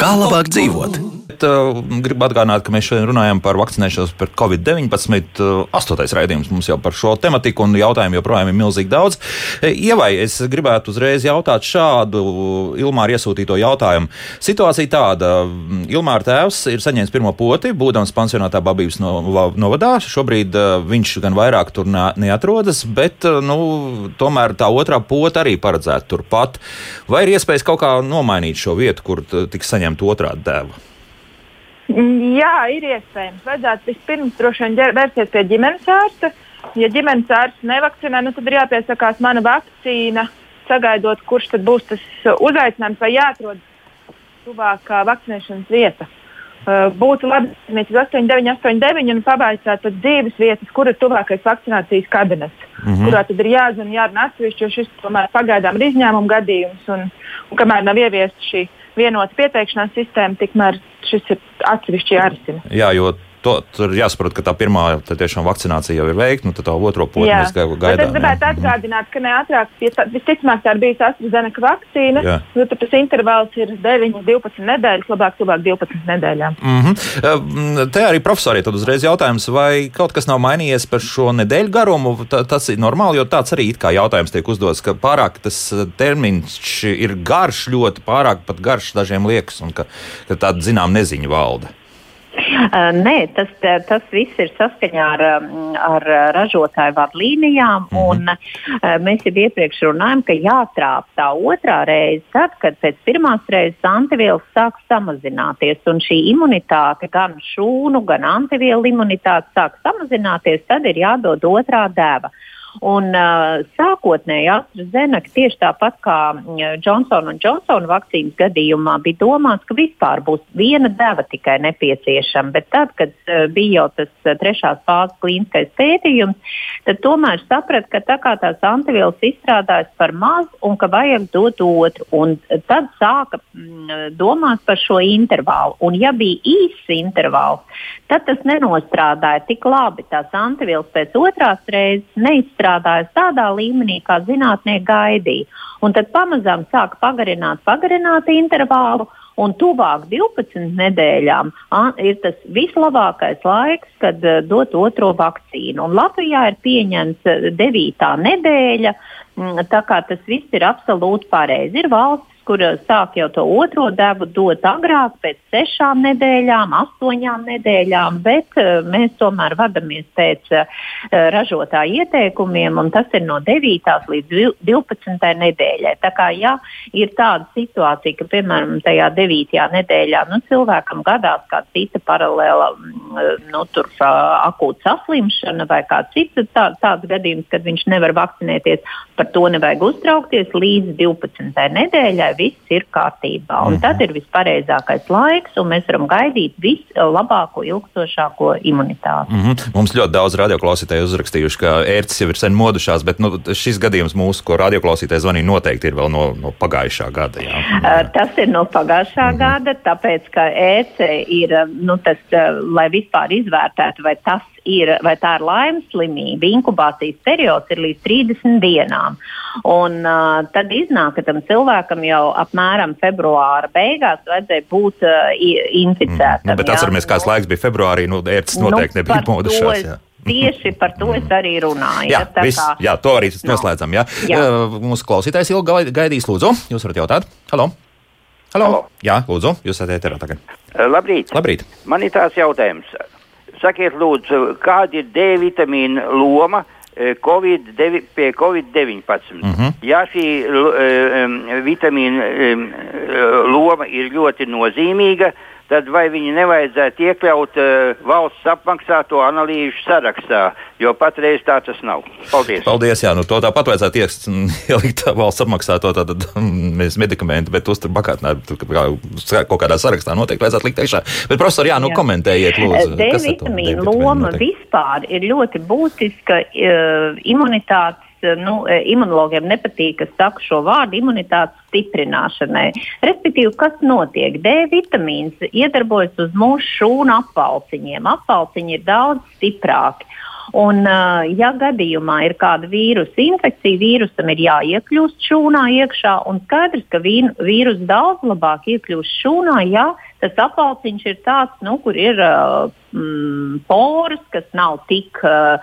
Kā labāk dzīvot? Bet uh, gribu atgādināt, ka mēs šodien runājam par vakcinēšanos pret covid-19. Uh, astotais raidījums mums jau par šo tematiku un jautājumu joprojām ir milzīgi daudz. E, Ievai, es gribētu uzreiz jautāt šādu Ilmāra iesūtīto jautājumu. Situācija tāda, Ilmāra tēvs ir saņēmis pirmo poti, būdams pansionātā babības novadā. Šobrīd viņš gan vairāk tur neatrodas, bet nu, tomēr tā otrā pota arī paredzēta turpat. Vai ir iespējas kaut kā nomainīt šo vietu, kur tiks saņemta otrā dēva? Jā, ir iespējams. Vajadzētu vispirms droši vien vērsties pie ģimenes ārsta. Ja ģimenes ārsts nevakcinē, nu, tad ir jāpiesakās mana vakcīna, sagaidot, kurš tad būs tas uzaicinājums vai jāatrod tuvākā vakcinēšanas vieta. Uh, būtu labi, ja mēs 8989 un pavaicātu pēc dzīves vietas, kur ir tuvākais vakcinācijas kabinets, mm -hmm. kurā tad ir jāzina, jārunā atsevišķi, jo šis tomēr pagaidām ir izņēmuma gadījums. Un, un kamēr nav ieviesta šī vienota pieteikšanās sistēma, tikmēr šis ir atsevišķi jārisina. Jā, jo to, tur jāsaprot, ka tā pirmā tiešām vakcinācija jau ir veikta, nu tad tā otro posmu mēs gaidām. Es gribētu atgādināt, ka neatrāk, ja visticamāk tā ir bijusi AstraZeneca vakcīna, jā. jo tas intervāls ir 9, 12 nedēļas, labāk tuvāk 12 nedēļām. Mm -hmm. Te arī profesori tad uzreiz jautājums, vai kaut kas nav mainījies par šo nedēļu garumu. Tā, tas ir normāli, jo tāds arī kā jautājums tiek uzdots, ka pārāk tas eh, termiņš ir garš, ļoti pārāk pat garš dažiem liekas, un ka, ka tāda zinām neziņa valda. Uh, nē, tas, tas viss ir saskaņā ar, um, ar ražotāju vadlīnijām. -hmm. un, uh, mēs jau iepriekš runājām, ka jātrāp tā otrā reize, tad, kad pēc pirmās reizes antivielas sāk samazināties. Un šī imunitāte, gan šūnu, gan antivielu imunitāte sāk samazināties, tad ir jādod otrā deva. Un, uh, sākotnēji AstraZeneca tieši tāpat kā Johnson Johnson vakcīnas gadījumā bija domāts, ka vispār būs viena deva tikai nepieciešama. Bet tad, kad uh, bija jau tas trešās fāzes klīniskais pētījums, tad tomēr saprata, ka tā kā tās antivielas izstrādājas par maz un ka vajag dot otru. Un tad sāka mm, domāt par šo intervālu. Un ja bija īsts intervāls, tad tas nenostrādāja tik labi. Tās antivielas pēc otrās reizes neizstrādāja nestrādājas tādā līmenī, kā zinātnieki gaidīja. Un tad pamazām sāk pagarināt, pagarināt intervālu. Un tuvāk 12 nedēļām ir tas vislabākais laiks, kad uh, dot otro vakcīnu. Un Latvijā ir pieņemts 9. nedēļa, m, tā kā tas viss ir absolūti pareizi. Ir valsts, kur sāk jau to otro devu dot agrāk, pēc sešām nedēļām, astoņām nedēļām, bet uh, mēs tomēr vadamies pēc uh, ražotāja ieteikumiem, un tas ir no 9. līdz 12. nedēļai. Tā kā ja ir tāda situācija, ka, piemēram, tajā 9. nedēļā nu, cilvēkam gadās kāda cita paralēla mm, nu, tur, akūta saslimšana vai kāds cits tā, tāds gadījums, kad viņš nevar vakcinēties, par to nevajag uztraukties līdz 12. nedēļai lai viss ir kārtībā. Un mm -hmm. tad ir vispareizākais laiks, un mēs varam gaidīt vislabāko, ilgstošāko imunitāti. Mm -hmm. Mums ļoti daudz radioklausītāju uzrakstījuši, ka ērts jau ir sen modušās, bet nu, šis gadījums mūsu, ko radioklausītāji zvanīja, noteikti ir vēl no, no pagājušā gada. Jā. Jā. Tas ir no pagājušā mm -hmm. gada, tāpēc ka ērce ir nu, tas, lai vispār izvērtētu, vai tas ir, vai tā ir laimes slimība, inkubācijas periods ir līdz 30 dienām. Un, uh, tad iznāk, ka tam cilvēkam jau apmēram februāra beigās vajadzēja būt uh, inficētam. Mm. Nu, bet atceramies, kāds laiks bija februārī, nu, ērts noteikti nu, nebija modušās. Jā. Tieši par to es arī runāju. Jā, ja, viss, kā... jā to arī noslēdzam. Jā. Jā. Uh, mūsu klausītājs ilgi gaidīs, lūdzu. Jūs varat jautāt? Halo! Halo. Halo. Jā, lūdzu, jūs esat ēterā tagad. Labrīt. Labrīt. Man ir tās jautājums. Sakiet, lūdzu, kāda ir D vitamīna loma eh, COVID devi, pie Covid-19? Mm -hmm. Ja šī uh, vitamīna uh, loma ir ļoti nozīmīga, tad vai viņi nevajadzētu iekļaut uh, valsts apmaksāto analīžu sarakstā, jo patreiz tā tas nav. Paldies! Paldies, jā, nu to tāpat vajadzētu ielikt valsts apmaksāto tātad mēs medikamentu, bet uztur bakātnē, kaut kādā sarakstā noteikti vajadzētu likt iekšā. Bet, profesor, jā, nu jā. komentējiet, lūdzu. D vitamīna loma vispār ir ļoti būtiska uh, imunitātes nu, imunologiem nepatīk, ka saku šo vārdu imunitātes stiprināšanai. Respektīvi, kas notiek? D vitamīns iedarbojas uz mūsu šūnu apvalciņiem. Apvalciņi ir daudz stiprāki. Un, ja gadījumā ir kāda vīrusa infekcija, vīrusam ir jāiekļūst šūnā iekšā, un skaidrs, ka vīrus daudz labāk iekļūst šūnā, ja tas apvalciņš ir tāds, nu, kur ir mm, poras, kas nav tik uh,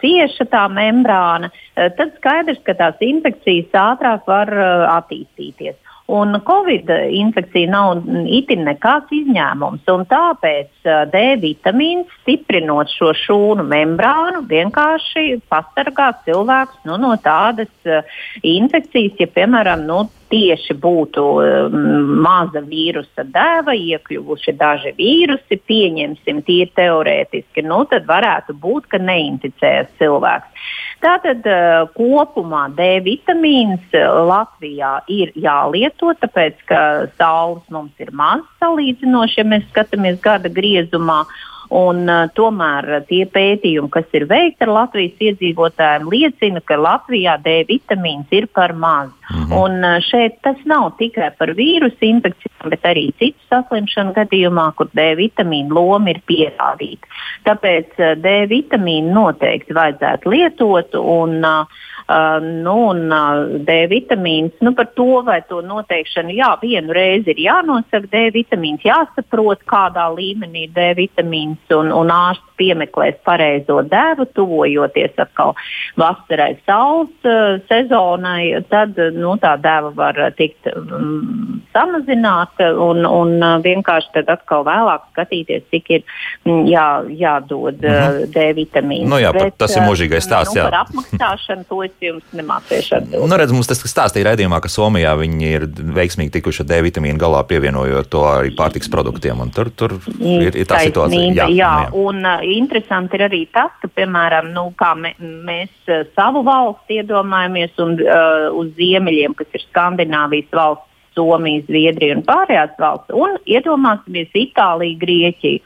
cieša tā membrāna, tad skaidrs, ka tās infekcijas ātrāk var uh, attīstīties. Un Covid infekcija nav itin nekāds izņēmums. Tāpēc D vitamīns, stiprinot šo šūnu membrānu, vienkārši pasargā cilvēkus nu, no tādas infekcijas, ja, piemēram, nu, tieši būtu um, maza vīrusa dēva, iekļuvuši daži vīrusi, pieņemsim tie teorētiski, nu tad varētu būt, ka neinficējas cilvēks. Tātad uh, kopumā D vitamīns Latvijā ir jālieto, tāpēc ka saules mums ir maz salīdzinoši, ja mēs skatāmies gada griezumā. Un, uh, tomēr tie pētījumi, kas ir veikti ar Latvijas iedzīvotājiem, liecina, ka Latvijā D vitamīns ir par maz. Mm -hmm. Un, uh, šeit tas nav tikai par vīrusu infekcijām, bet arī citu saslimšanu gadījumā, kur D vitamīna loma ir pierādīta. Tāpēc uh, D vitamīnu noteikti vajadzētu lietot. Un, uh, Uh, nu, un uh, D vitamīns, nu, par to vai to noteikšanu, jā, vienu reizi ir jānosaka D vitamīns, jāsaprot, kādā līmenī D vitamīns, un, un ārsts piemeklēs pareizo devu, tuvojoties atkal vasarai, saules uh, sezonai, tad nu, tā deva var tikt um, samazināta un, un uh, vienkārši tad atkal vēlāk skatīties, cik ir mm, jā, jādod uh, mhm. D vitamīns. Nu, jā, Bet, tas ir mūžīgais stāsts. Nu, par apmaksāšanu to es jums nemācīšu. Nu, redz, mums tas stāstīja raidījumā, ka Somijā viņi ir veiksmīgi tikuši ar D vitamīnu galā pievienojot to arī pārtiks produktiem. Tur, tur ir, ir tā situācija. Jā, jā, jā. un interesanti ir arī tas, ka, piemēram, nu, me, mēs uh, savu valsti iedomājamies un uh, uz ziemeļiem, kas ir Skandināvijas valsts, Somija, Zviedrija un pārējās valsts, un iedomāsimies Itāliju, Grieķiju.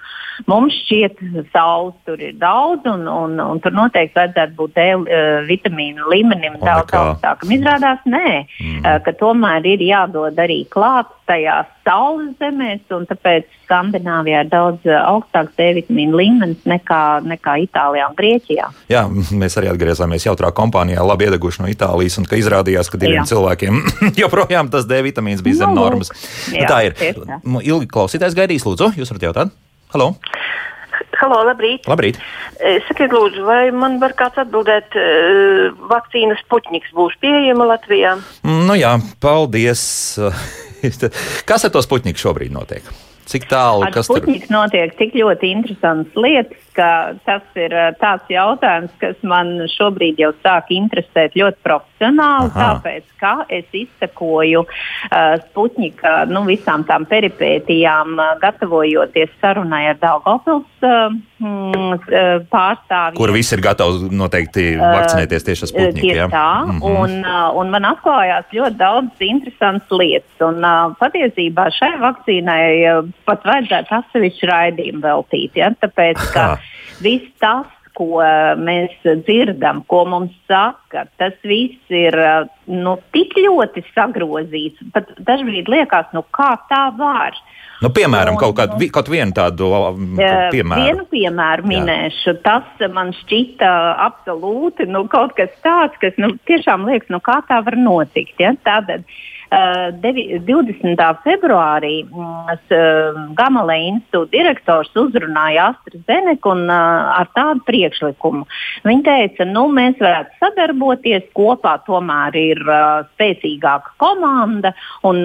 Mums šķiet, ka saules tur ir daudz, un, un, un tur noteikti vajadzētu būt D uh, vitamīnu līmenim daudz augstākam. Izrādās, nē, mm. uh, ka tomēr ir jādod arī klāt tajās saules zemēs, un tāpēc Skandināvijā ir daudz uh, augstāks D vitamīnu līmenis nekā, nekā Itālijā un Grieķijā. Jā, mēs arī atgriezāmies jautrā kompānijā, labi iedeguši no Itālijas, un ka izrādījās, ka diviem jā. cilvēkiem joprojām tas D vitamīns bija zem nu, normas. Jā, tā ir. Ilgi klausītājs gaidīs, lūdzu, jūs varat jautāt? Halo! Halo, labrīt. labrīt. Sakiet, lūdzu, vai man var kāds atbildēt, vakcīnas puķņiks būs pieejama Latvijā? Nu jā, paldies. Kas ar to puķņiku šobrīd notiek? Cik tālu tas tur notiek? Tik ļoti interesants lietas, ka tas ir tāds jautājums, kas man šobrīd jau sāk interesēt ļoti profesionāli, Aha. tāpēc, ka es izsakoju uh, Sputņika nu, visām tām peripētijām, uh, gatavojoties sarunai ar Daugavpils uh, pārstāvjiem. Kur visi ir gatavi noteikti vakcinēties tieši ar Sputņiku. Tieši ja? tā, mm -hmm. un, uh, un man atklājās ļoti daudz interesantas lietas, un uh, patiesībā šai vakcīnai uh, pat vajadzētu atsevišķu raidījumu veltīt, ja? tāpēc, ka Aha viss tas, ko uh, mēs dzirdam, ko mums saka, tas viss ir uh, nu, tik ļoti sagrozīts. Pat dažkārt liekas, nu, kā tā var. Nu, piemēram, un, kaut, kādu, nu, kaut vienu tādu piemēru. Vienu piemēru minēšu. Jā. Tas man šķita absolūti nu, kaut kas tāds, kas nu, tiešām liekas, nu, kā tā var notikt. Ja? Tātad, uh, 20. februārī mm, Gamala institūta direktors uzrunāja AstraZeneca un ar tādu priekšlikumu. Viņa teica, nu, mēs varētu sadarboties, kopā tomēr ir spēcīgāka komanda un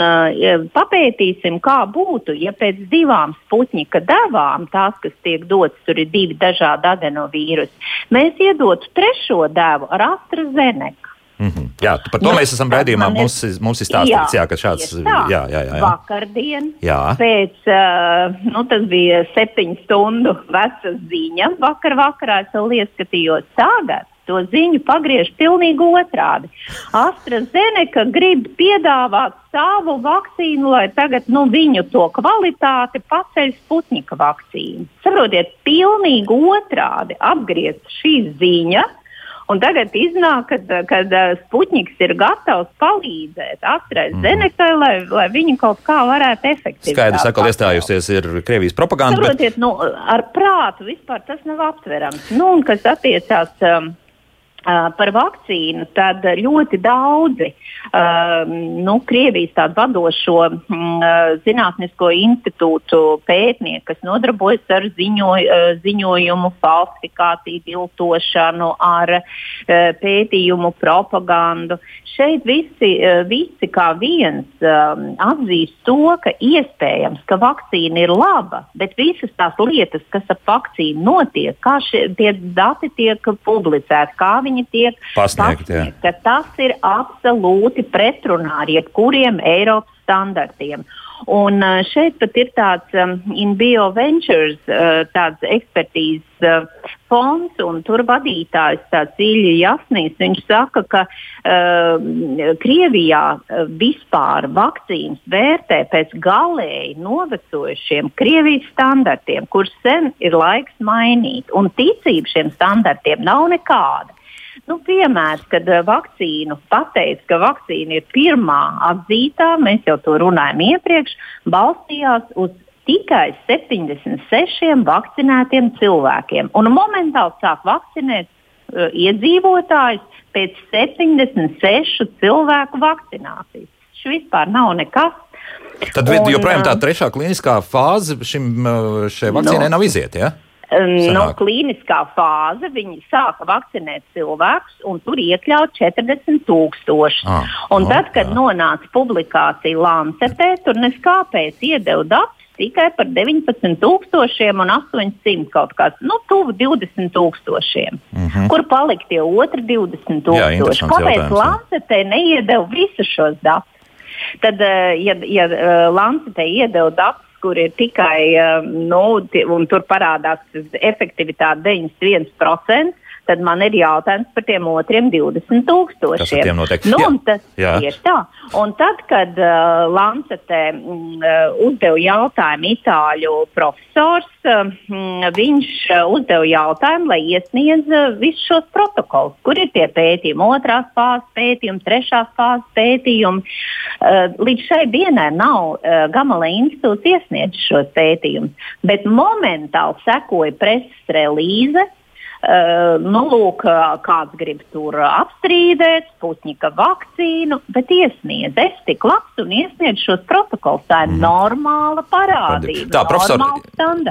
papētīsim, kā būtu, ja pēc divām sputņika devām, tās, kas tiek dotas, tur ir divi dažādi adenovīrusi, mēs iedotu trešo devu ar AstraZeneca. Mm -hmm. Jā, par to nu, mēs esam raidījumā. Mums, mums ir stāstīts, jā, jā, ka šāds ir. Jā, jā, jā, jā. Vakardien jā. pēc, uh, nu, tas bija septiņu stundu veca ziņa. Vakar vakarā es vēl ieskatījos tagad. To ziņu pagriež pilnīgi otrādi. AstraZeneca grib piedāvāt savu vakcīnu, lai tagad nu, viņu to kvalitāti paceļ Sputnika vakcīnu. Saprotiet, pilnīgi otrādi apgriezt šī ziņa. Un tagad iznāk, kad, kad Sputniks ir gatavs palīdzēt AstraZeneca, mm. lai, lai viņi kaut kā varētu efektīvi. Skaidrs, ka iestājusies ir Krievijas propaganda. Saprotiet, bet... nu, ar prātu vispār tas nav aptverams. Nu, un kas attiecās. Um, Par vakcīnu tad ļoti daudzi uh, nu, Krievijas tādu vadošo uh, zinātnisko institūtu pētnieki, kas nodarbojas ar ziņo, ziņojumu falsifikāciju, viltošanu, ar pētījumu propagandu. Šeit visi, visi kā viens atzīst to, ka iespējams, ka vakcīna ir laba, bet visas tās lietas, kas ap vakcīnu notiek, kā šie dati tiek publicēti, kā viņi viņi tiek pasniegti. pasniegti tas ir absolūti pretrunā ar jebkuriem Eiropas standartiem. Un šeit pat ir tāds um, InBio Ventures, uh, tāds ekspertīzes uh, fonds, un tur vadītājs tāds Ilja Jasnīs. Viņš saka, ka uh, Krievijā uh, vispār vakcīnas vērtē pēc galēji novecojušiem Krievijas standartiem, kurus sen ir laiks mainīt, un ticība šiem standartiem nav nekāda. Nu, piemērs, kad eh, vakcīnu pateica, ka vakcīna ir pirmā atzītā, mēs jau to runājam iepriekš, balstījās uz tikai 76 vakcinētiem cilvēkiem. Un momentāli sāk vakcinēt uh, iedzīvotājus pēc 76 cilvēku vakcinācijas. Tas vispār nav nekas. Tad un, joprojām tā trešā kliniskā fāze šim, šai vakcīnai no, nav iziet. Ja? Sanāk. No klīniskā fāze viņi sāka vakcinēt cilvēkus, un tur iekļaut 40 tūkstoši. Ah, un no, tad, kad jā. nonāca publikācija Lancetē, tur neskāpēc iedeva datus tikai par 19,800 un 800 kaut kāds, nu, tuvu 20 tūkstošiem. Mm -hmm. Kur palika tie otri 20 tūkstoši? Kāpēc Lancetē neiedeva visus šos datus? Tad, eh, ja, ja eh, Lancetē iedeva datus kur ir tikai, eh, nu, un tur parādās efektivitāte 91% tad man ir jautājums par tiem otriem 20 tūkstošiem. Nu, tas, tieši tā. Un tad, kad uh, Lancetē uh, uzdeva jautājumu itāļu profesors, uh, viņš uh, uzdeva jautājumu, lai iesniedz uh, visus šos protokolus, kur ir tie pētījumi, otrās fāzes pētījumi, trešās fāzes pētījumi. Uh, līdz šai dienai nav uh, Gamala institūts iesniedzis šos pētījumus, bet momentāli sekoja preses relīze nu, lūk, kāds grib tur apstrīdēt, Sputņika vakcīnu, bet iesniedz. Es tik labs un iesniedz šos protokolus. Tā ir mm. normāla parādība. Tā, profesor,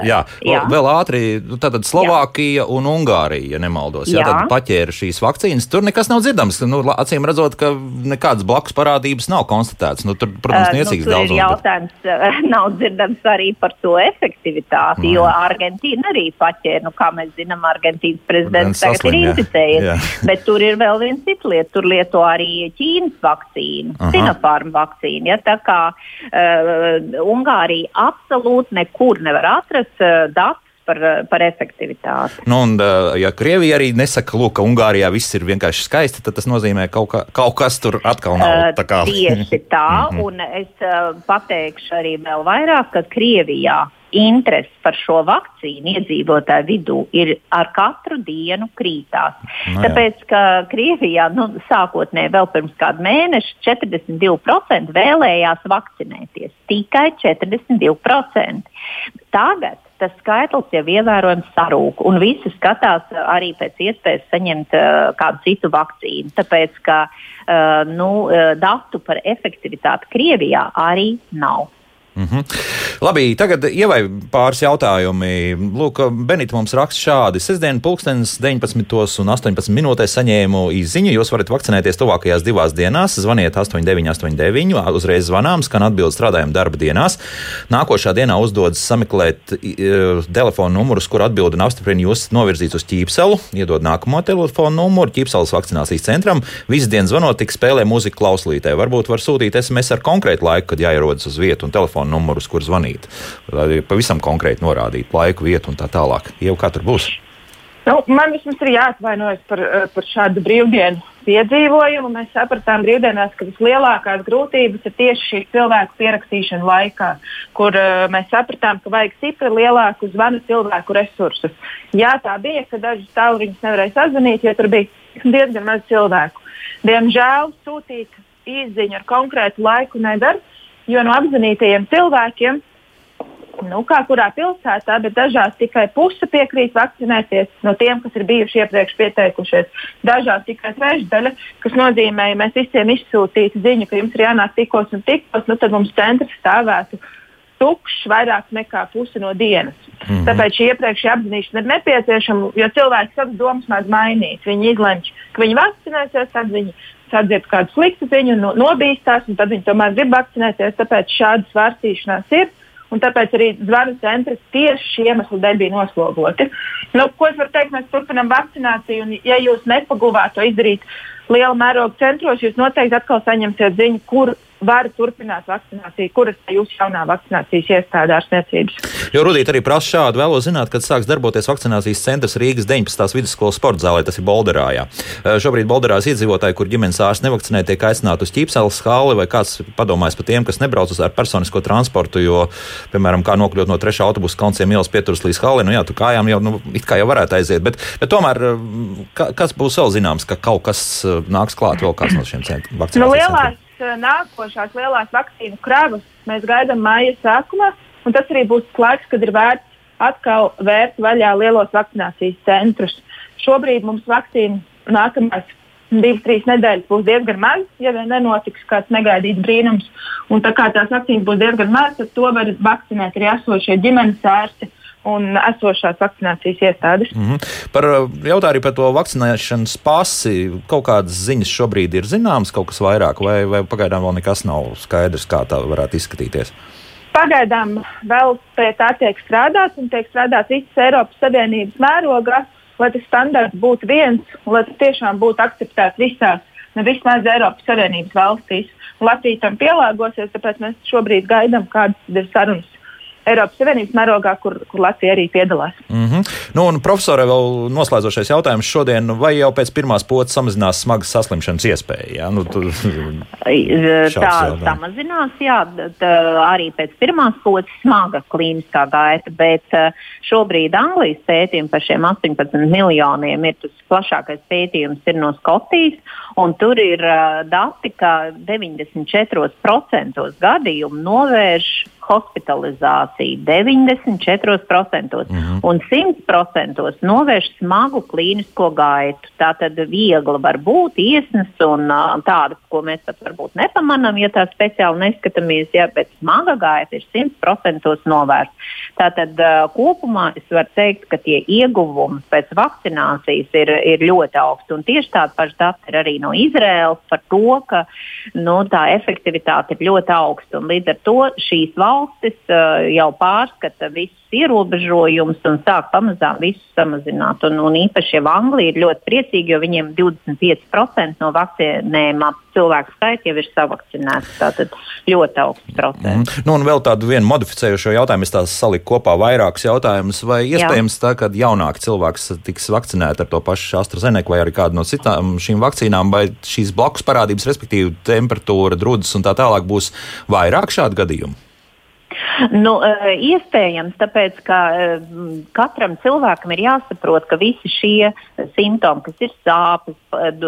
jā, jā, vēl ātri, nu, tātad Slovākija jā. un Ungārija, ja nemaldos, jā, jā. tad paķēra šīs vakcīnas. Tur nekas nav dzirdams. Nu, acīm redzot, ka nekādas blakus parādības nav konstatētas. Nu, tur, protams, niecīgs uh, nu, daudz. Jautājums bet... nav dzirdams arī par to efektivitāti, mm. jo Argentīna arī paķēra, nu, kā mēs zinām, Argentīna Krievijas prezidents tagad saslim, ir inficējies. Bet tur ir vēl viens cits lieta. Tur lieto arī Ķīnas vakcīnu, Sinopharm vakcīnu. Ja, tā kā uh, Ungārija absolūti nekur nevar atrast uh, datus par, par efektivitāti. Nu, un, ja Krievija arī nesaka, lūk, ka Ungārijā viss ir vienkārši skaisti, tad tas nozīmē, ka kaut, kā, kaut kas tur atkal nav. Tā kā... Tieši tā, un es pateikšu arī vēl vairāk, ka Krievijā interese par šo vakcīnu iedzīvotāju vidū ir ar katru dienu krītās. No, nu Tāpēc, ka Krievijā nu, sākotnēji vēl pirms kāda mēneša 42% vēlējās vakcinēties. Tikai 42%. Tagad tas skaitlis jau ievērojami sarūk, un visi skatās arī pēc iespējas saņemt uh, kādu citu vakcīnu. Tāpēc, ka uh, nu, uh, datu par efektivitāti Krievijā arī nav. Mm -hmm. Labi, tagad ievai pāris jautājumi. Lūk, Benita mums raksta šādi. Sestdien, pulkstenis 19 un 18 minūtēs saņēmu izziņu. Jūs varat vakcinēties tuvākajās divās dienās. Zvaniet 8989, uzreiz zvanām, skan atbildi strādājam darba dienās. Nākošā dienā uzdodas sameklēt uh, telefonu numurus, kur atbildi un apstiprina jūs novirzīts uz ķīpselu. Iedod nākamo telefonu numuru ķīpseles vakcinācijas centram. Visu dienu zvanot, tik spēlē mūziku klauslītē. Varbūt var sūtīt SMS ar konkrētu laiku, kad jāierodas uz vietu un telefonu telefona numurus, kur zvanīt. Lai pavisam konkrēti norādītu laiku, vietu un tā tālāk. Jau kā tur būs? Nu, man vismaz ir jāatvainojas par, eh, par šādu brīvdienu piedzīvojumu. Mēs sapratām brīvdienās, ka vislielākās grūtības ir tieši šī cilvēku pierakstīšana laikā, kur uh, mēs sapratām, ka vajag stipri lielāku zvanu cilvēku resursus. Jā, tā bija, ka dažus tālruņus nevarēja sazvanīt, jo tur bija diezgan maz cilvēku. Diemžēl sūtīt īsiņu ar konkrētu laiku nedara jo no apzinītajiem cilvēkiem, nu, kā kurā pilsētā, bet dažās tikai puse piekrīt vakcinēties no tiem, kas ir bijuši iepriekš pieteikušies. Dažās tikai trešdaļa, kas nozīmē, ja mēs visiem izsūtītu ziņu, ka jums ir jānāk tikos un tikos, nu, tad mums centrs stāvētu tukšs vairāk nekā pusi no dienas. Mm -hmm. Tāpēc šī iepriekšējā apzīmēšana ir nepieciešama, jo cilvēki savas domas mēdz mainīt. Viņi izlemj, ka viņi vakcinēsies, tad viņi sadzird kādu sliktu ziņu, no, nobīstās, un tad viņi tomēr grib vakcinēties. Tāpēc šādas svārstīšanās ir. un tāpēc arī zvanu centri tieši šī iemesla dēļ bija noslogoti. Nu, ko es varu teikt? Mēs turpinām vakcināciju, un ja jūs nepaguvāt to izdarīt liela mēroga centros, jūs noteikti atkal saņemsiet ziņu, kur var turpināt vakcināciju, kuras ir jūsu jaunā vakcinācijas iestāde ārstniecības. Jo Rudīt arī prasa šādu, vēlos zināt, kad sāks darboties vakcinācijas centrs Rīgas 19. vidusskolas sporta zālē, tas ir Bolderā. Šobrīd Bolderās iedzīvotāji, kur ģimenes ārsts nevakcinē, tiek aicināti uz ķīpseles hāli vai kāds padomājis par tiem, kas nebrauc ar personisko transportu, jo, piemēram, kā nokļūt no trešā autobusa kaunciem ielas pieturas līdz hālē, nu jā, tu kājām jau, nu, it kā jau varētu aiziet, bet, bet tomēr, kas būs vēl zināms, ka kaut kas nāks klāt vēl kāds no šiem centriem? Nu, Eh, nākošās lielās vakcīnu kravas mēs gaidām māja sākumā, un tas arī būs laiks, kad ir vērts atkal vērt vaļā lielos vakcinācijas centrus. Šobrīd mums vakcīna nākamās divas, trīs nedēļas būs diezgan maz, ja vien nenotiks kāds negaidīts brīnums. Un tā kā tās vakcīnas būs diezgan maz, tad to var vakcinēt arī esošie ģimenes ārsti un esošās vakcinācijas iestādes. Mm -hmm. Par uh, jautājumu par to vakcinēšanas pasi. Kaut kādas ziņas šobrīd ir zināmas, kaut kas vairāk, vai, vai pagaidām vēl nekas nav skaidrs, kā tā varētu izskatīties. Pagaidām vēl pie tā tiek strādāts un tiek strādāts visas Eiropas Savienības mērogā, lai tas standarts būtu viens, lai tas tiešām būtu akceptēts visās, ne vismaz Eiropas Savienības valstīs. Latvija tam pielāgosies, tāpēc mēs šobrīd gaidām, kādas ir sarunas Eiropas Savienības mērogā, kur, kur Latvija arī piedalās. Mm -hmm. nu, un, profesore, vēl noslēdzošais jautājums šodien, vai jau pēc pirmās potes samazinās smagas saslimšanas iespēja? Ja? Nu, tu, tā samazinās, jā, tā, arī pēc pirmās potes smaga klīniskā gaita, bet šobrīd Anglijas pētījumi par šiem 18 miljoniem ir tas plašākais pētījums ir no Skotijas, un tur ir uh, dati, ka 94% gadījumu novērš hospitalizāciju 94% mm -hmm. un 100% novērš smagu klīnisko gaitu. Tā tad viegli var būt iesnas un tāda, ko mēs pat varbūt nepamanām, ja tā speciāli neskatāmies, ja, bet smaga gaita ir 100% novērsta. Tātad kopumā es varu teikt, ka tie ieguvumi pēc vakcinācijas ir, ir ļoti augsti. Un tieši tāda paša data ir arī no Izraēlas par to, ka nu, tā efektivitāte ir ļoti augsta. Līdz ar to šīs valsts valstis uh, jau pārskata visus ierobežojumus un sāk pamazām visus samazināt. Un, un īpaši jau Anglija ir ļoti priecīga, jo viņiem 25% no vakcinējumā cilvēku skaita jau ir savakcinēti. Tātad ļoti augsts procents. Mm. Nu, un vēl tādu vienu modificējušo jautājumu, es tās saliku kopā vairākus jautājumus. Vai iespējams Jā. tā, ka jaunāk cilvēks tiks vakcinēts ar to pašu AstraZeneca vai arī kādu no citām šīm vakcīnām, vai šīs blakus parādības, respektīvi temperatūra, drudzes un tā tālāk būs vairāk šādu gadījumu? Nu, eh, iespējams, tāpēc ka eh, katram cilvēkam ir jāsaprot, ka visi šie simptomi, kas ir sāpes, eh,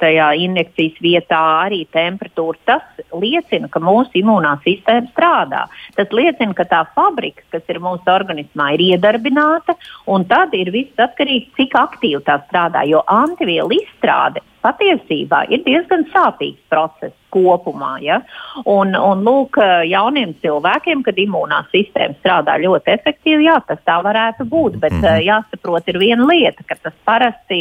tajā injekcijas vietā, arī temperatūra, tas liecina, ka mūsu imūnā sistēma strādā. Tas liecina, ka tā fabrika, kas ir mūsu organismā, ir iedarbināta, un tad ir viss atkarīgs, cik aktīvi tā strādā. Jo antivielu izstrāde patiesībā ir diezgan sāpīgs process kopumā. Ja? Un, un lūk, jauniem cilvēkiem, kad imūnā sistēma strādā ļoti efektīvi, jā, tas tā varētu būt. Bet mm -hmm. jāsaprot, ir viena lieta, ka tas parasti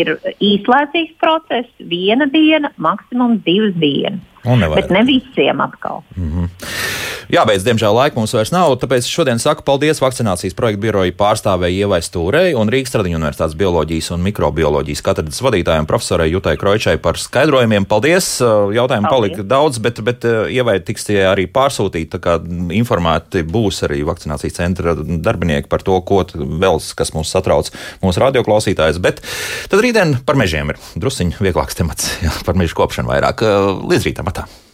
ir īslaicīgs process, viena diena, maksimums divas dienas. Bet ne visiem atkal. Mm -hmm. Jābeidz, diemžēl, laika mums vairs nav, tāpēc šodien saku paldies vakcinācijas projekta biroja pārstāvēji Ievai Stūrei un Rīgas Tradiņu universitātes bioloģijas un mikrobioloģijas katedras vadītājiem profesorai Jutai Kroičai par skaidrojumiem. Paldies! Jautājumu palika daudz, bet, bet Ievai tiks tie arī pārsūtīti, tā kā informēti būs arī vakcinācijas centra darbinieki par to, ko vēl, kas mūs satrauc, mūsu radioklausītājs. Bet tad rītdien par mežiem ir drusciņ vieglāks temats, jā, par mežu kopšanu vairāk. Līdz rītam! Марата.